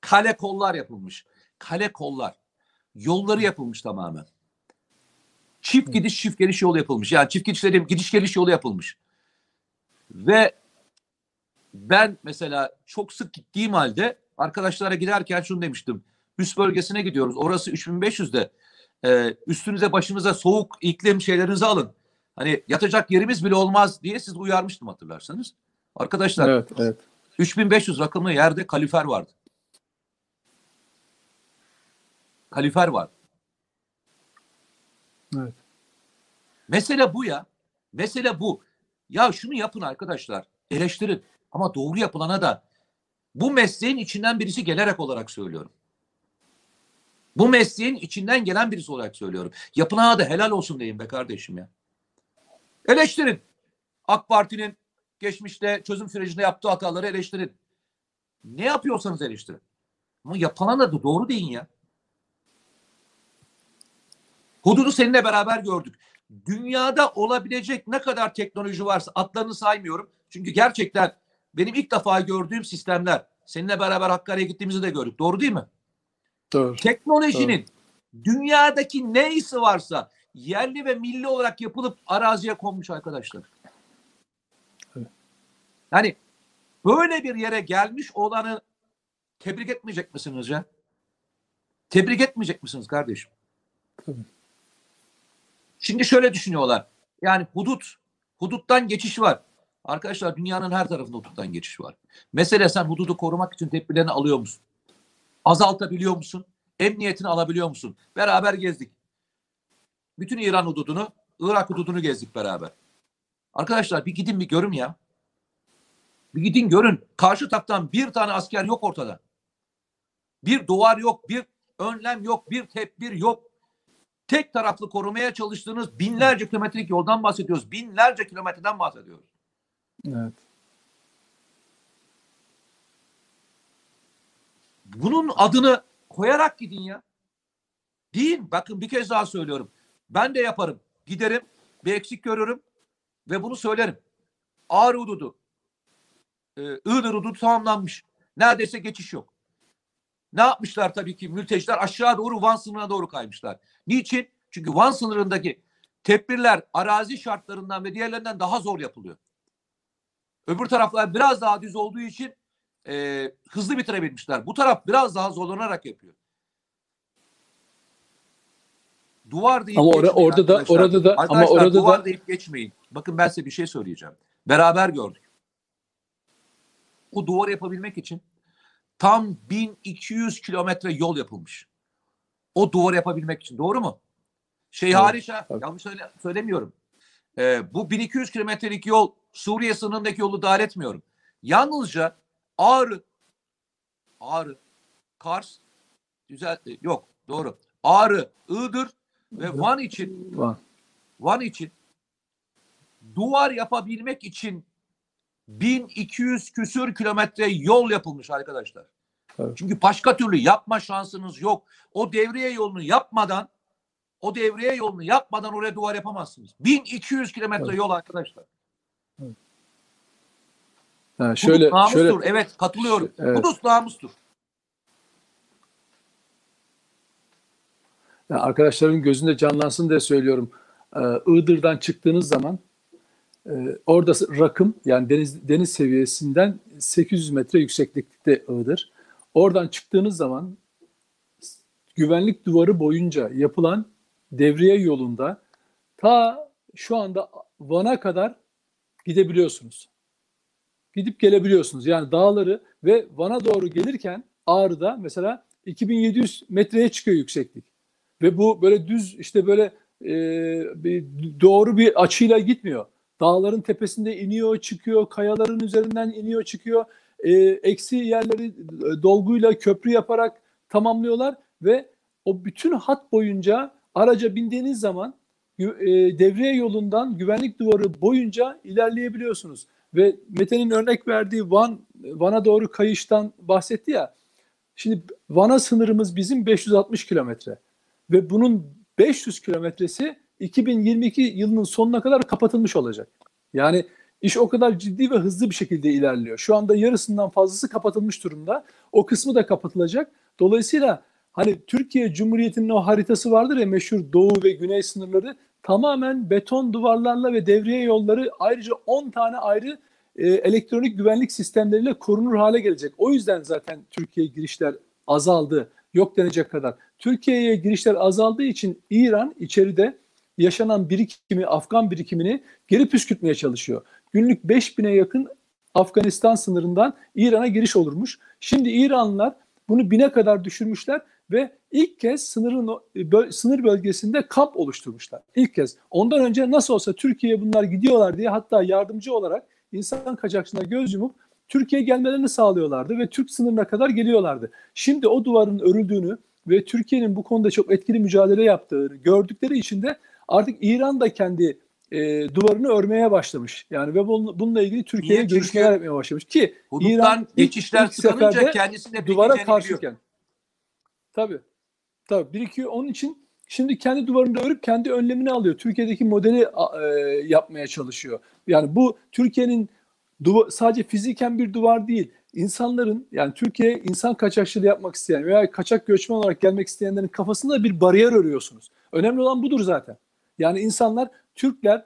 Kale kollar yapılmış. Kale kollar. Yolları yapılmış tamamen. Çift gidiş çift geliş yolu yapılmış. Yani çift gidiş dediğim gidiş geliş yolu yapılmış. Ve ben mesela çok sık gittiğim halde arkadaşlara giderken şunu demiştim. Üst bölgesine gidiyoruz. Orası 3500'de. Ee, üstünüze başınıza soğuk iklim şeylerinizi alın. Hani yatacak yerimiz bile olmaz diye siz uyarmıştım hatırlarsanız. Arkadaşlar Evet, evet. 3500 rakımlı yerde kalifer vardı. Kalifer vardı. Evet. Mesele bu ya. Mesele bu. Ya şunu yapın arkadaşlar. Eleştirin. Ama doğru yapılana da bu mesleğin içinden birisi gelerek olarak söylüyorum. Bu mesleğin içinden gelen birisi olarak söylüyorum. Yapılana da helal olsun deyin be kardeşim ya. Eleştirin. AK Parti'nin geçmişte çözüm sürecinde yaptığı hataları eleştirin. Ne yapıyorsanız eleştirin. Ama yapılana da doğru deyin ya. Hududu seninle beraber gördük. Dünyada olabilecek ne kadar teknoloji varsa adlarını saymıyorum. Çünkü gerçekten benim ilk defa gördüğüm sistemler. Seninle beraber Hakkari'ye gittiğimizi de gördük. Doğru değil mi? Doğru. Teknolojinin dünyadaki neyse varsa yerli ve milli olarak yapılıp araziye konmuş arkadaşlar. Yani böyle bir yere gelmiş olanı tebrik etmeyecek misiniz ya? Tebrik etmeyecek misiniz kardeşim? Tabii. Şimdi şöyle düşünüyorlar. Yani hudut, huduttan geçiş var. Arkadaşlar dünyanın her tarafında huduttan geçiş var. Mesele sen hududu korumak için tedbirlerini alıyor musun? Azaltabiliyor musun? Emniyetini alabiliyor musun? Beraber gezdik. Bütün İran hududunu, Irak hududunu gezdik beraber. Arkadaşlar bir gidin bir görün ya. Bir gidin görün. Karşı taktan bir tane asker yok ortada. Bir duvar yok, bir önlem yok, bir tedbir yok. Tek taraflı korumaya çalıştığınız binlerce kilometrelik yoldan bahsediyoruz. Binlerce kilometreden bahsediyoruz. Evet. Bunun adını koyarak gidin ya. Deyin. Bakın bir kez daha söylüyorum. Ben de yaparım. Giderim. Bir eksik görürüm. Ve bunu söylerim. Ağrı hududu. Ee, Iğdır hududu tamamlanmış. Neredeyse geçiş yok. Ne yapmışlar tabii ki mülteciler aşağı doğru Van sınırına doğru kaymışlar. Niçin? Çünkü Van sınırındaki tedbirler arazi şartlarından ve diğerlerinden daha zor yapılıyor. Öbür taraflar biraz daha düz olduğu için e, hızlı bitirebilmişler. Bu taraf biraz daha zorlanarak yapıyor. Duvar deyip Ama ora- geçmeyin orada da- orada da- ama Arkadaşlar, orada da- duvar deyip geçmeyin. Bakın ben size bir şey söyleyeceğim. Beraber gördük. O duvar yapabilmek için tam 1200 kilometre yol yapılmış. O duvar yapabilmek için. Doğru mu? Şey Evet, hariç ha, yanlış söyle, söylemiyorum. Ee, bu 1200 kilometrelik yol Suriye sınırındaki yolu dahil etmiyorum. Yalnızca Ağrı, Ağrı, Kars, güzel yok doğru. Ağrı, Iğdır ve Van için Van. Van için duvar yapabilmek için 1200 küsür kilometre yol yapılmış arkadaşlar. Evet. Çünkü başka türlü yapma şansınız yok. O devriye yolunu yapmadan o devriye yolunu yapmadan oraya duvar yapamazsınız. 1200 kilometre Evet. yol arkadaşlar. Ha, Şöyle, şöyle namustur. şöyle evet katılıyorum. Evet. Kudüs namustur. Yani arkadaşların gözünde canlansın diye söylüyorum. Ee, Iğdır'dan çıktığınız zaman e, orada rakım yani deniz deniz seviyesinden 800 metre yükseklikte Iğdır. Oradan çıktığınız zaman güvenlik duvarı boyunca yapılan devriye yolunda ta şu anda Van'a kadar gidebiliyorsunuz. Gidip gelebiliyorsunuz. Yani dağları ve Van'a doğru gelirken Ağrı'da mesela 2700 metreye çıkıyor yükseklik. Ve bu böyle düz işte böyle e, bir, doğru bir açıyla gitmiyor. Dağların tepesinde iniyor, çıkıyor, kayaların üzerinden iniyor, çıkıyor. E, eksi yerleri e, dolguyla köprü yaparak tamamlıyorlar ve o bütün hat boyunca araca bindiğiniz zaman e, devriye yolundan güvenlik duvarı boyunca ilerleyebiliyorsunuz. Ve Mete'nin örnek verdiği Van Van'a doğru kayıştan bahsetti ya. Şimdi Van'a sınırımız bizim 560 kilometre ve bunun 500 kilometresi 2022 yılının sonuna kadar kapatılmış olacak. Yani iş o kadar ciddi ve hızlı bir şekilde ilerliyor. Şu anda yarısından fazlası kapatılmış durumda. O kısmı da kapatılacak. Dolayısıyla hani Türkiye Cumhuriyeti'nin o haritası vardır ya meşhur doğu ve güney sınırları tamamen beton duvarlarla ve devriye yolları ayrıca 10 tane ayrı e, elektronik güvenlik sistemleriyle korunur hale gelecek. O yüzden zaten Türkiye girişler azaldı. Yok denecek kadar. Türkiye'ye girişler azaldığı için İran içeride yaşanan birikimi, Afgan birikimini geri püskürtmeye çalışıyor. Günlük 5000'e yakın Afganistan sınırından İran'a giriş olurmuş. Şimdi İranlılar bunu bine kadar düşürmüşler ve ilk kez sınırın böl, sınır bölgesinde kamp oluşturmuşlar. İlk kez. Ondan önce nasıl olsa Türkiye'ye bunlar gidiyorlar diye hatta yardımcı olarak insan kaçakçılığına göz yumup Türkiye'ye gelmelerini sağlıyorlardı ve Türk sınırına kadar geliyorlardı. Şimdi o duvarın örüldüğünü ve Türkiye'nin bu konuda çok etkili mücadele yaptığını gördükleri için de artık İran da kendi e, duvarını örmeye başlamış. Yani ve bununla ilgili Türkiye'ye görüşmeler yapmaya başlamış ki İran geçişler ilk, ilk tıkanınca kendisine duvara karşıyken. Tabii. Tabii birikiyor. Onun için şimdi kendi duvarını da örüp kendi önlemini alıyor. Türkiye'deki modeli e, yapmaya çalışıyor. Yani bu Türkiye'nin duva, sadece fiziken bir duvar değil. İnsanların yani Türkiye'ye insan kaçakçılığı yapmak isteyen veya kaçak göçmen olarak gelmek isteyenlerin kafasında bir bariyer örüyorsunuz. Önemli olan budur zaten. Yani insanlar Türkler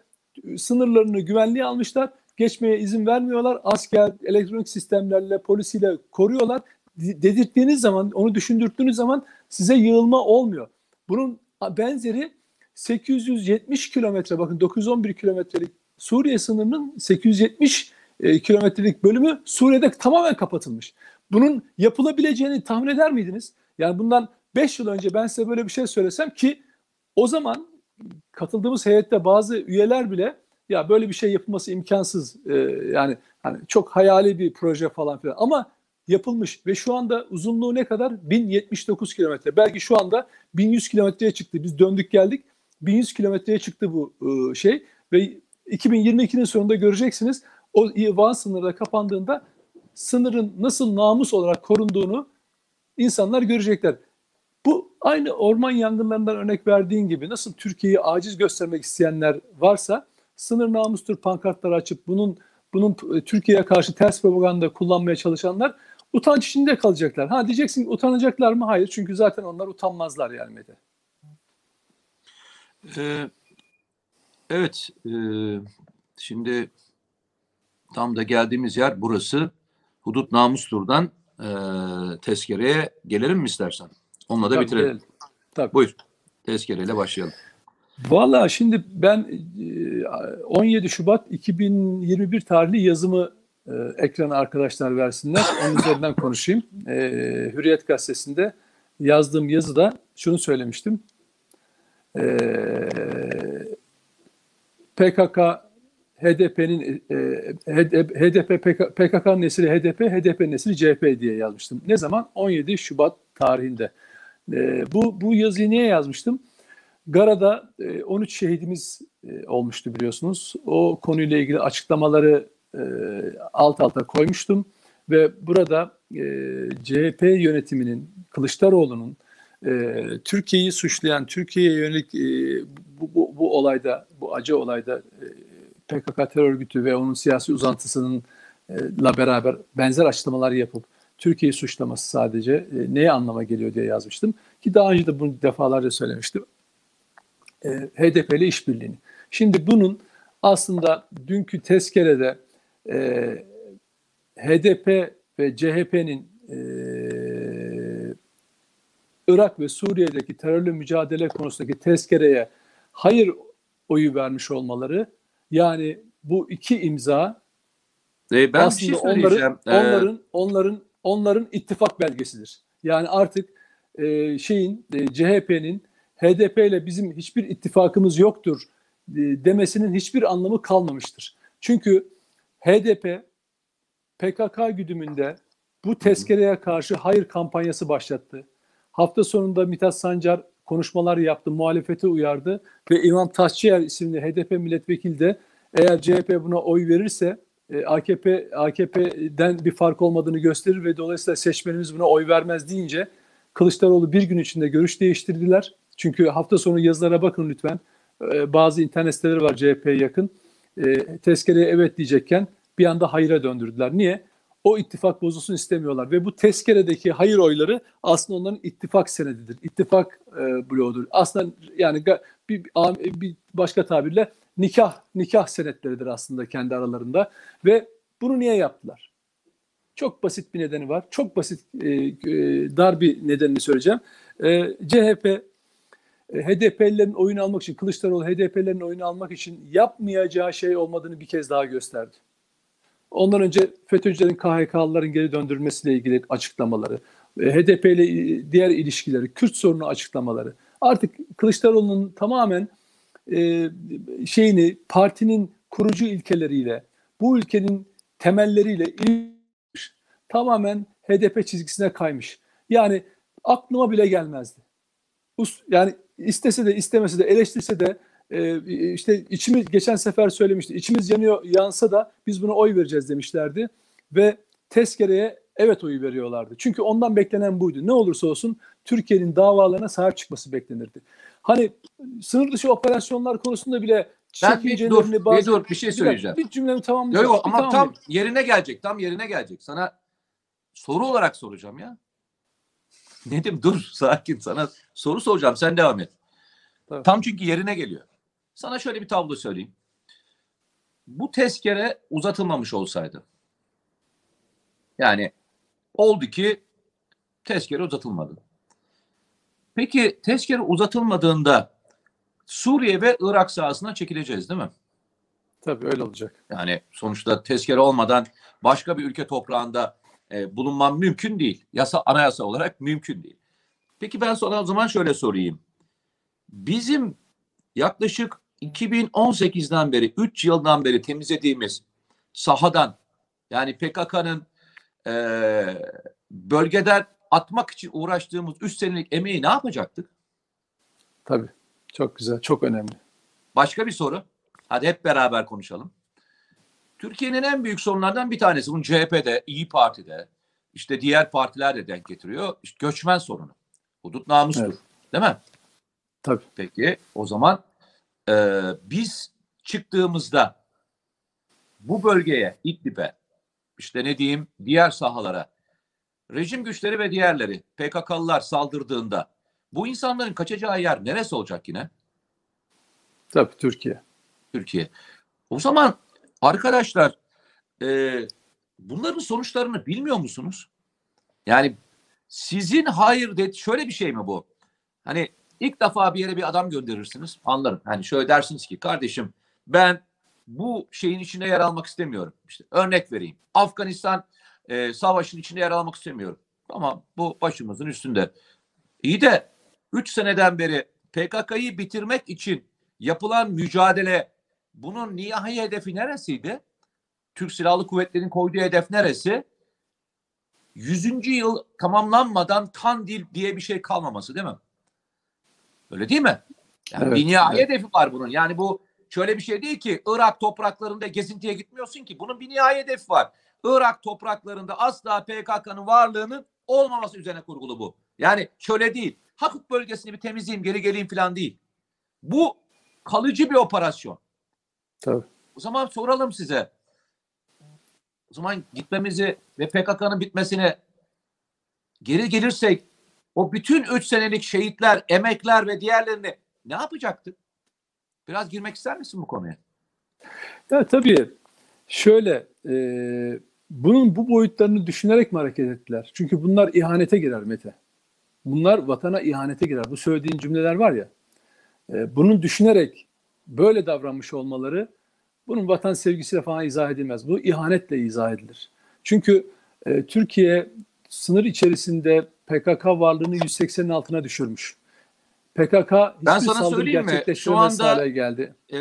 sınırlarını güvenliğe almışlar. Geçmeye izin vermiyorlar. Asker, elektronik sistemlerle, polisiyle koruyorlar. Dedirttiğiniz zaman, onu düşündürttüğünüz zaman size yığılma olmuyor. Bunun benzeri 870 kilometre, bakın 911 kilometrelik Suriye sınırının 870 e, kilometrelik bölümü Suriye'de tamamen kapatılmış. Bunun yapılabileceğini tahmin eder miydiniz? Yani bundan 5 yıl önce ben size böyle bir şey söylesem ki o zaman katıldığımız heyette bazı üyeler bile ya böyle bir şey yapılması imkansız e, yani hani çok hayali bir proje falan filan ama yapılmış ve şu anda uzunluğu ne kadar? 1079 kilometre. Belki şu anda 1100 kilometreye çıktı. Biz döndük geldik. 1100 kilometreye çıktı bu e, şey ve 2022'nin sonunda göreceksiniz o Van sınırı kapandığında sınırın nasıl namus olarak korunduğunu insanlar görecekler. Bu aynı orman yangınlarından örnek verdiğin gibi nasıl Türkiye'yi aciz göstermek isteyenler varsa sınır namustur pankartları açıp bunun bunun Türkiye'ye karşı ters propaganda kullanmaya çalışanlar utanç içinde kalacaklar. Ha diyeceksin utanacaklar mı? Hayır çünkü zaten onlar utanmazlar yani Mete. Ee, evet, e, şimdi tam da geldiğimiz yer burası. Hudut Namustur'dan e, tezkereye gelelim mi istersen? Onunla da Tabii, bitirelim. Gelelim. Tabii. Buyur. Tezkereyle başlayalım. Valla şimdi ben 17 Şubat 2021 tarihli yazımı e, ekrana arkadaşlar versinler. Onun üzerinden konuşayım. E, Hürriyet Gazetesi'nde yazdığım yazıda şunu söylemiştim. E, PKK HDP'nin HDP PKK nesili HDP, HDP nesili CHP diye yazmıştım. Ne zaman? 17 Şubat tarihinde. E, bu bu yazıyı niye yazmıştım? Gara'da 13 e, şehidimiz e, olmuştu biliyorsunuz. O konuyla ilgili açıklamaları alt alta koymuştum ve burada CHP yönetiminin Kılıçdaroğlu'nun Türkiye'yi suçlayan, Türkiye'ye yönelik bu, bu, bu olayda, bu acı olayda PKK terör örgütü ve onun siyasi uzantısının la beraber benzer açıklamalar yapıp Türkiye'yi suçlaması sadece e, neye anlama geliyor diye yazmıştım. Ki daha önce de bunu defalarca söylemiştim. E, HDP ile işbirliğini. Şimdi bunun aslında dünkü tezkerede e, HDP ve CHP'nin e, Irak ve Suriye'deki terörle mücadele konusundaki tezkereye hayır oyu vermiş olmaları yani bu iki imza e, ben aslında bir şey onların, ee... onların onların onların ittifak belgesidir. Yani artık e, şeyin e, CHP'nin HDP ile bizim hiçbir ittifakımız yoktur e, demesinin hiçbir anlamı kalmamıştır. Çünkü HDP PKK güdümünde bu tezkereye karşı hayır kampanyası başlattı. Hafta sonunda Mithat Sancar konuşmalar yaptı, muhalefete uyardı ve İmam Taşçıyer isimli HDP milletvekili de eğer CHP buna oy verirse AKP AKP'den bir fark olmadığını gösterir ve dolayısıyla seçmenimiz buna oy vermez deyince Kılıçdaroğlu bir gün içinde görüş değiştirdiler. Çünkü hafta sonu yazılara bakın lütfen. E, bazı internet siteleri var CHP'ye yakın. E, tezkereye evet diyecekken bir anda hayıra döndürdüler. Niye? O ittifak bozulsun istemiyorlar ve bu tezkeredeki hayır oyları aslında onların ittifak senedidir. İttifak e, bloğudur. Aslında yani bir, bir başka tabirle nikah nikah senetleridir aslında kendi aralarında ve bunu niye yaptılar? Çok basit bir nedeni var. Çok basit e, e, dar bir nedenini söyleyeceğim. E, CHP e, HDP'lilerin oyunu almak için, Kılıçdaroğlu HDP'lerin oyunu almak için yapmayacağı şey olmadığını bir kez daha gösterdi. Ondan önce FETÖ'cülerin KHK'lıların geri döndürülmesiyle ilgili açıklamaları, e, HDP ile diğer ilişkileri, Kürt sorunu açıklamaları. Artık Kılıçdaroğlu'nun tamamen e, şeyini partinin kurucu ilkeleriyle, bu ülkenin temelleriyle tamamen HDP çizgisine kaymış. Yani aklıma bile gelmezdi. Yani istese de istemese de eleştirse de e, işte içimiz geçen sefer söylemişti. İçimiz yanıyor yansa da biz buna oy vereceğiz demişlerdi ve tezkereye evet oyu veriyorlardı. Çünkü ondan beklenen buydu. Ne olursa olsun Türkiye'nin davalarına sahip çıkması beklenirdi. Hani sınır dışı operasyonlar konusunda bile ben bir dur, bazı... bir dur bir şey söyleyeceğim. Bir, bir cümlemi tamamlayacağım. Yok ama tam yerine gelecek. Tam yerine gelecek. Sana soru olarak soracağım ya. Nedim dur sakin sana soru soracağım sen devam et. Tabii. Tam çünkü yerine geliyor. Sana şöyle bir tablo söyleyeyim. Bu tezkere uzatılmamış olsaydı yani oldu ki tezkere uzatılmadı. Peki tezkere uzatılmadığında Suriye ve Irak sahasına çekileceğiz değil mi? Tabii öyle olacak. Yani sonuçta tezkere olmadan başka bir ülke toprağında e, bulunmam mümkün değil. Yasa anayasa olarak mümkün değil. Peki ben sana o zaman şöyle sorayım. Bizim yaklaşık 2018'den beri, 3 yıldan beri temizlediğimiz sahadan yani PKK'nın e, bölgeden atmak için uğraştığımız 3 senelik emeği ne yapacaktık? Tabii. Çok güzel, çok önemli. Başka bir soru. Hadi hep beraber konuşalım. Türkiye'nin en büyük sorunlardan bir tanesi. Bunu CHP'de, İyi Parti'de, işte diğer partiler de denk getiriyor. İşte göçmen sorunu. Hudut namustur. Evet. Değil mi? Tabii. Peki o zaman e, biz çıktığımızda bu bölgeye, İdlib'e, işte ne diyeyim diğer sahalara, rejim güçleri ve diğerleri PKK'lılar saldırdığında bu insanların kaçacağı yer neresi olacak yine? Tabii Türkiye. Türkiye. O zaman arkadaşlar e, bunların sonuçlarını bilmiyor musunuz? Yani sizin hayır dedi şöyle bir şey mi bu? Hani ilk defa bir yere bir adam gönderirsiniz anlarım. Hani şöyle dersiniz ki kardeşim ben bu şeyin içinde yer almak istemiyorum. İşte örnek vereyim. Afganistan e, savaşın içinde yer almak istemiyorum. Ama bu başımızın üstünde. İyi de 3 seneden beri PKK'yı bitirmek için yapılan mücadele bunun nihai hedefi neresiydi? Türk Silahlı Kuvvetleri'nin koyduğu hedef neresi? 100. yıl tamamlanmadan Kandil diye bir şey kalmaması değil mi? Öyle değil mi? Yani evet, bir nihai evet. hedefi var bunun. Yani bu şöyle bir şey değil ki Irak topraklarında gezintiye gitmiyorsun ki. Bunun bir nihai hedefi var. Irak topraklarında asla PKK'nın varlığının olmaması üzerine kurgulu bu. Yani şöyle değil. Hakuk bölgesini bir temizleyeyim geri geleyim falan değil. Bu kalıcı bir operasyon. Tabii. O zaman soralım size. O zaman gitmemizi ve PKK'nın bitmesine geri gelirsek o bütün üç senelik şehitler, emekler ve diğerlerini ne yapacaktık? Biraz girmek ister misin bu konuya? Ya tabii şöyle e, bunun bu boyutlarını düşünerek mi hareket ettiler? Çünkü bunlar ihanete girer Mete. bunlar vatana ihanete girer. Bu söylediğin cümleler var ya, e, bunun düşünerek böyle davranmış olmaları bunun vatan sevgisiyle falan izah edilmez. Bu ihanetle izah edilir. Çünkü e, Türkiye sınır içerisinde PKK varlığını 180'in altına düşürmüş. PKK ben sana söyleyeyim mi? Şu anda hale geldi. E,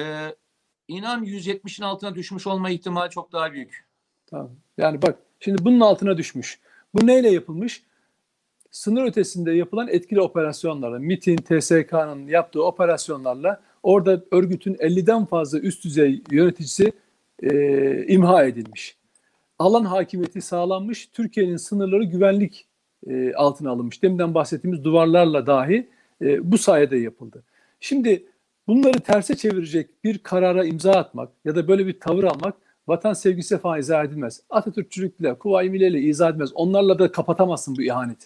inan 170'in altına düşmüş olma ihtimali çok daha büyük. Tamam. Yani bak şimdi bunun altına düşmüş. Bu neyle yapılmış? Sınır ötesinde yapılan etkili operasyonlarla, MIT'in, TSK'nın yaptığı operasyonlarla orada örgütün 50'den fazla üst düzey yöneticisi e, imha edilmiş. Alan hakimiyeti sağlanmış, Türkiye'nin sınırları güvenlik e, altına alınmış. Deminden bahsettiğimiz duvarlarla dahi e, bu sayede yapıldı. Şimdi bunları terse çevirecek bir karara imza atmak ya da böyle bir tavır almak vatan sevgisi falan izah edilmez. Atatürkçülükle, Kuvayi Milliye'yle izah edilmez. Onlarla da kapatamazsın bu ihaneti.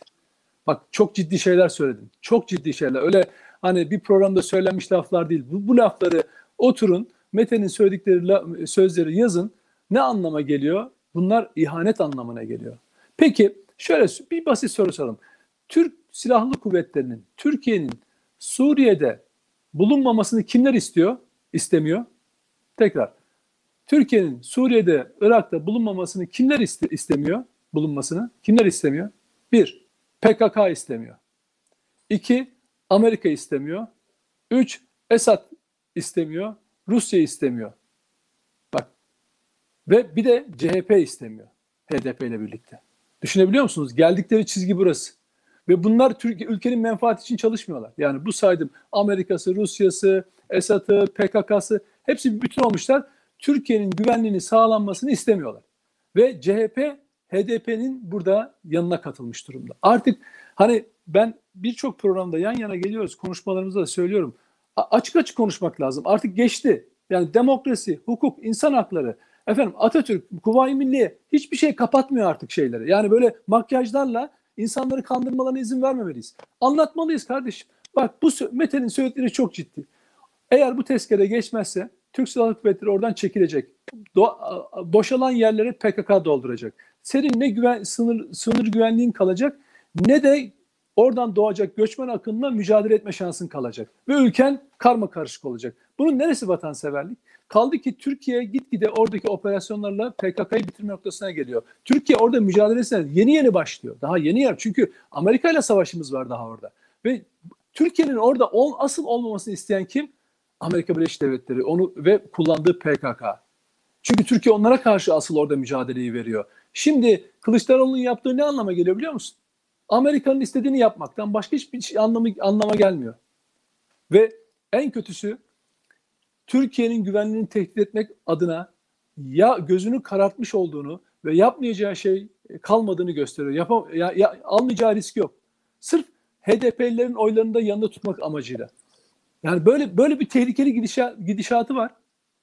Bak çok ciddi şeyler söyledim. Çok ciddi şeyler. Öyle hani bir programda söylenmiş laflar değil. Bu, bu lafları oturun, Mete'nin söyledikleri sözleri yazın. Ne anlama geliyor? Bunlar ihanet anlamına geliyor. Peki şöyle bir basit soru soralım. Türk Silahlı Kuvvetleri'nin, Türkiye'nin Suriye'de bulunmamasını kimler istiyor? İstemiyor. Tekrar. Türkiye'nin Suriye'de, Irak'ta bulunmamasını kimler iste istemiyor? Bulunmasını. Kimler istemiyor? Bir, PKK istemiyor. İki, Amerika istemiyor. Üç, Esad istemiyor. Rusya istemiyor. Bak. Ve bir de CHP istemiyor. HDP ile birlikte. Düşünebiliyor musunuz? Geldikleri çizgi burası. Ve bunlar Türkiye ülkenin menfaati için çalışmıyorlar. Yani bu saydım Amerika'sı, Rusya'sı, Esad'ı, PKK'sı hepsi bir bütün olmuşlar. Türkiye'nin güvenliğini sağlanmasını istemiyorlar. Ve CHP HDP'nin burada yanına katılmış durumda. Artık hani ben birçok programda yan yana geliyoruz konuşmalarımızda da söylüyorum. Açık açık konuşmak lazım. Artık geçti. Yani demokrasi, hukuk, insan hakları. Efendim Atatürk, Kuvayi Milliye hiçbir şey kapatmıyor artık şeyleri. Yani böyle makyajlarla insanları kandırmalarına izin vermemeliyiz. Anlatmalıyız kardeşim. Bak bu Mete'nin söyledikleri çok ciddi. Eğer bu tezkere geçmezse Türk Silahlı Kuvvetleri oradan çekilecek. Do boşalan yerleri PKK dolduracak. Senin ne güven sınır sınır güvenliğin kalacak ne de oradan doğacak göçmen akınına mücadele etme şansın kalacak. Ve ülken karma karışık olacak. Bunun neresi vatanseverlik? Kaldı ki Türkiye gitgide oradaki operasyonlarla PKK'yı bitirme noktasına geliyor. Türkiye orada mücadelesine yeni yeni başlıyor. Daha yeni yer. Çünkü Amerika ile savaşımız var daha orada. Ve Türkiye'nin orada ol, asıl olmamasını isteyen kim? Amerika Birleşik Devletleri onu ve kullandığı PKK. Çünkü Türkiye onlara karşı asıl orada mücadeleyi veriyor. Şimdi Kılıçdaroğlu'nun yaptığı ne anlama geliyor biliyor musun? Amerika'nın istediğini yapmaktan başka hiçbir şey anlamı, anlama gelmiyor. Ve en kötüsü Türkiye'nin güvenliğini tehdit etmek adına ya gözünü karartmış olduğunu ve yapmayacağı şey kalmadığını gösteriyor. Yapam ya, ya, almayacağı risk yok. Sırf HDP'lilerin oylarını da yanında tutmak amacıyla. Yani böyle böyle bir tehlikeli gidişat, gidişatı var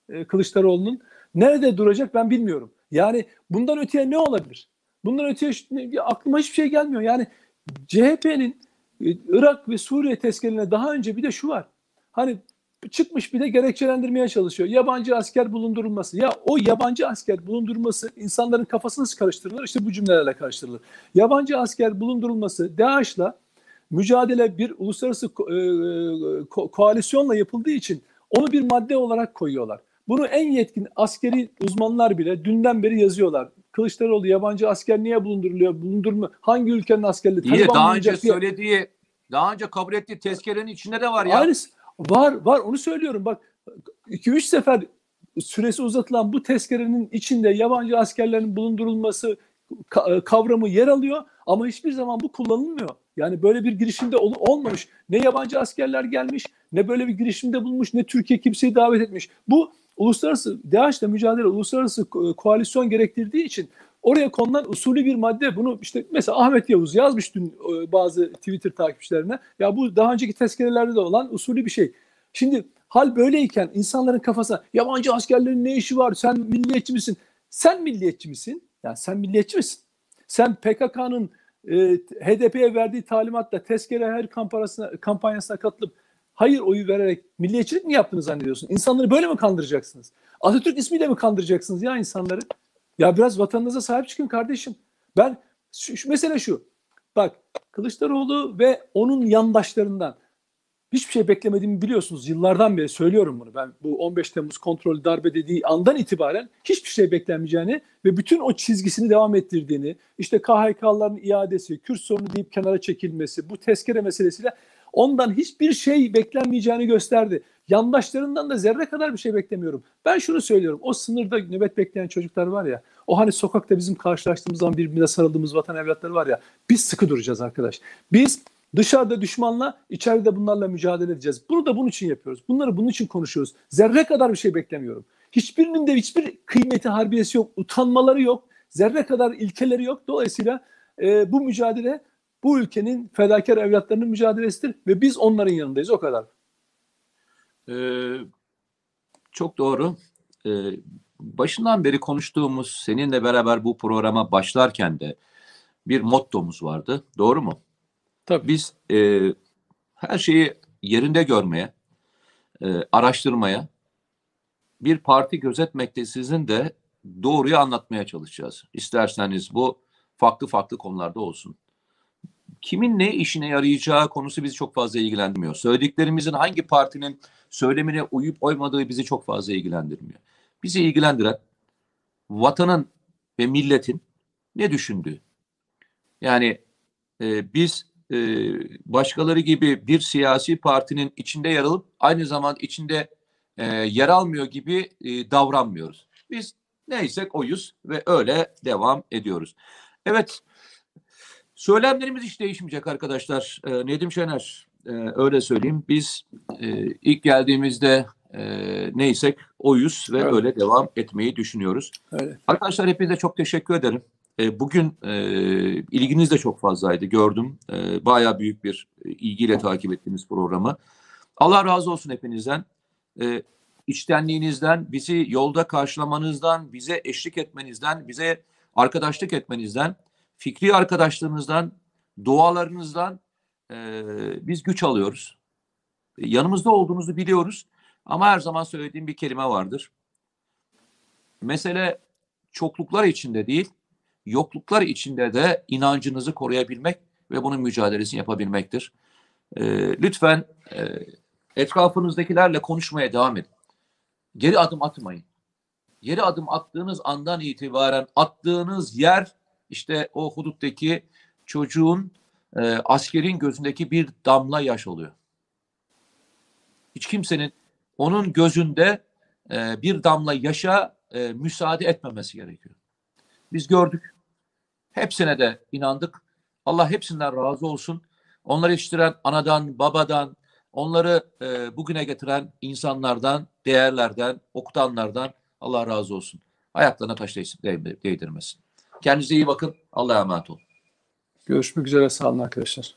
e, Kılıçdaroğlu'nun. Nerede duracak ben bilmiyorum. Yani bundan öteye ne olabilir? Bundan öteye aklıma hiçbir şey gelmiyor. Yani CHP'nin e, Irak ve Suriye tezkerine daha önce bir de şu var. Hani çıkmış bir de gerekçelendirmeye çalışıyor. Yabancı asker bulundurulması. Ya o yabancı asker bulundurulması insanların kafasını nasıl karıştırılır? İşte bu cümlelerle karıştırılır. Yabancı asker bulundurulması DAEŞ'la mücadele bir uluslararası e, ko- koalisyonla yapıldığı için onu bir madde olarak koyuyorlar. Bunu en yetkin askeri uzmanlar bile dünden beri yazıyorlar. Kılıçdaroğlu yabancı asker niye bulunduruluyor? Bulundurma hangi ülkenin askerleri? İyi daha önce diye. söylediği, daha önce kabul ettiği tezkerenin içinde de var ya. Aynısı. Var var onu söylüyorum bak 2-3 sefer süresi uzatılan bu tezkerenin içinde yabancı askerlerin bulundurulması kavramı yer alıyor ama hiçbir zaman bu kullanılmıyor. Yani böyle bir girişimde ol, olmamış. Ne yabancı askerler gelmiş, ne böyle bir girişimde bulunmuş, ne Türkiye kimseyi davet etmiş. Bu uluslararası DAEŞ'le mücadele uluslararası koalisyon gerektirdiği için oraya konulan usulü bir madde. Bunu işte mesela Ahmet Yavuz yazmış dün e, bazı Twitter takipçilerine. Ya bu daha önceki tezkerelerde de olan usulü bir şey. Şimdi hal böyleyken insanların kafasına yabancı askerlerin ne işi var? Sen milliyetçi misin? Sen milliyetçi misin? Yani sen milliyetçi misin? Sen PKK'nın e, HDP'ye verdiği talimatla tezkere her kampanyasına, kampanyasına katılıp hayır oyu vererek milliyetçilik mi yaptığını zannediyorsun? İnsanları böyle mi kandıracaksınız? Atatürk ismiyle mi kandıracaksınız ya insanları? Ya biraz vatanınıza sahip çıkın kardeşim. Ben şu, şu mesele şu. Bak Kılıçdaroğlu ve onun yandaşlarından hiçbir şey beklemediğimi biliyorsunuz. Yıllardan beri söylüyorum bunu. Ben bu 15 Temmuz kontrol darbe dediği andan itibaren hiçbir şey beklenmeyeceğini ve bütün o çizgisini devam ettirdiğini, işte KHK'ların iadesi, Kürt sorunu deyip kenara çekilmesi, bu tezkere meselesiyle ondan hiçbir şey beklenmeyeceğini gösterdi. Yandaşlarından da zerre kadar bir şey beklemiyorum. Ben şunu söylüyorum. O sınırda nöbet bekleyen çocuklar var ya. O hani sokakta bizim karşılaştığımız zaman birbirine sarıldığımız vatan evlatları var ya. Biz sıkı duracağız arkadaş. Biz dışarıda düşmanla, içeride bunlarla mücadele edeceğiz. Bunu da bunun için yapıyoruz. Bunları bunun için konuşuyoruz. Zerre kadar bir şey beklemiyorum. Hiçbirinin de hiçbir kıymeti harbiyesi yok. Utanmaları yok. Zerre kadar ilkeleri yok. Dolayısıyla e, bu mücadele bu ülkenin fedakar evlatlarının mücadelesidir ve biz onların yanındayız o kadar. Ee, çok doğru. Ee, başından beri konuştuğumuz seninle beraber bu programa başlarken de bir mottomuz vardı. Doğru mu? Tabii. Biz e, her şeyi yerinde görmeye, e, araştırmaya, bir parti gözetmekte sizin de doğruyu anlatmaya çalışacağız. İsterseniz bu farklı farklı konularda olsun kimin ne işine yarayacağı konusu bizi çok fazla ilgilendirmiyor. Söylediklerimizin hangi partinin söylemine uyup oymadığı bizi çok fazla ilgilendirmiyor. Bizi ilgilendiren vatanın ve milletin ne düşündüğü. Yani e, biz e, başkaları gibi bir siyasi partinin içinde yer alıp aynı zamanda içinde e, yer almıyor gibi e, davranmıyoruz. Biz neysek oyuz ve öyle devam ediyoruz. Evet, Söylemlerimiz hiç değişmeyecek arkadaşlar. E, Nedim Şener e, öyle söyleyeyim. Biz e, ilk geldiğimizde e, neysek oyuz ve evet. öyle devam etmeyi düşünüyoruz. Evet. Arkadaşlar hepinize çok teşekkür ederim. E, bugün e, ilginiz de çok fazlaydı gördüm. E, Baya büyük bir ilgiyle takip ettiğiniz programı. Allah razı olsun hepinizden. E, içtenliğinizden, bizi yolda karşılamanızdan, bize eşlik etmenizden, bize arkadaşlık etmenizden fikri arkadaşlarınızdan, dualarınızdan e, biz güç alıyoruz. Yanımızda olduğunuzu biliyoruz ama her zaman söylediğim bir kelime vardır. Mesele çokluklar içinde değil, yokluklar içinde de inancınızı koruyabilmek ve bunun mücadelesini yapabilmektir. E, lütfen e, etrafınızdakilerle konuşmaya devam edin. Geri adım atmayın. Geri adım attığınız andan itibaren attığınız yer işte o huduttaki çocuğun e, askerin gözündeki bir damla yaş oluyor. Hiç kimsenin onun gözünde e, bir damla yaşa e, müsaade etmemesi gerekiyor. Biz gördük. Hepsine de inandık. Allah hepsinden razı olsun. Onları yetiştiren anadan, babadan, onları e, bugüne getiren insanlardan, değerlerden, okutanlardan Allah razı olsun. Ayaklarına taş değdirmesin. Kendinize iyi bakın. Allah'a emanet olun. Görüşmek üzere. Sağ olun arkadaşlar.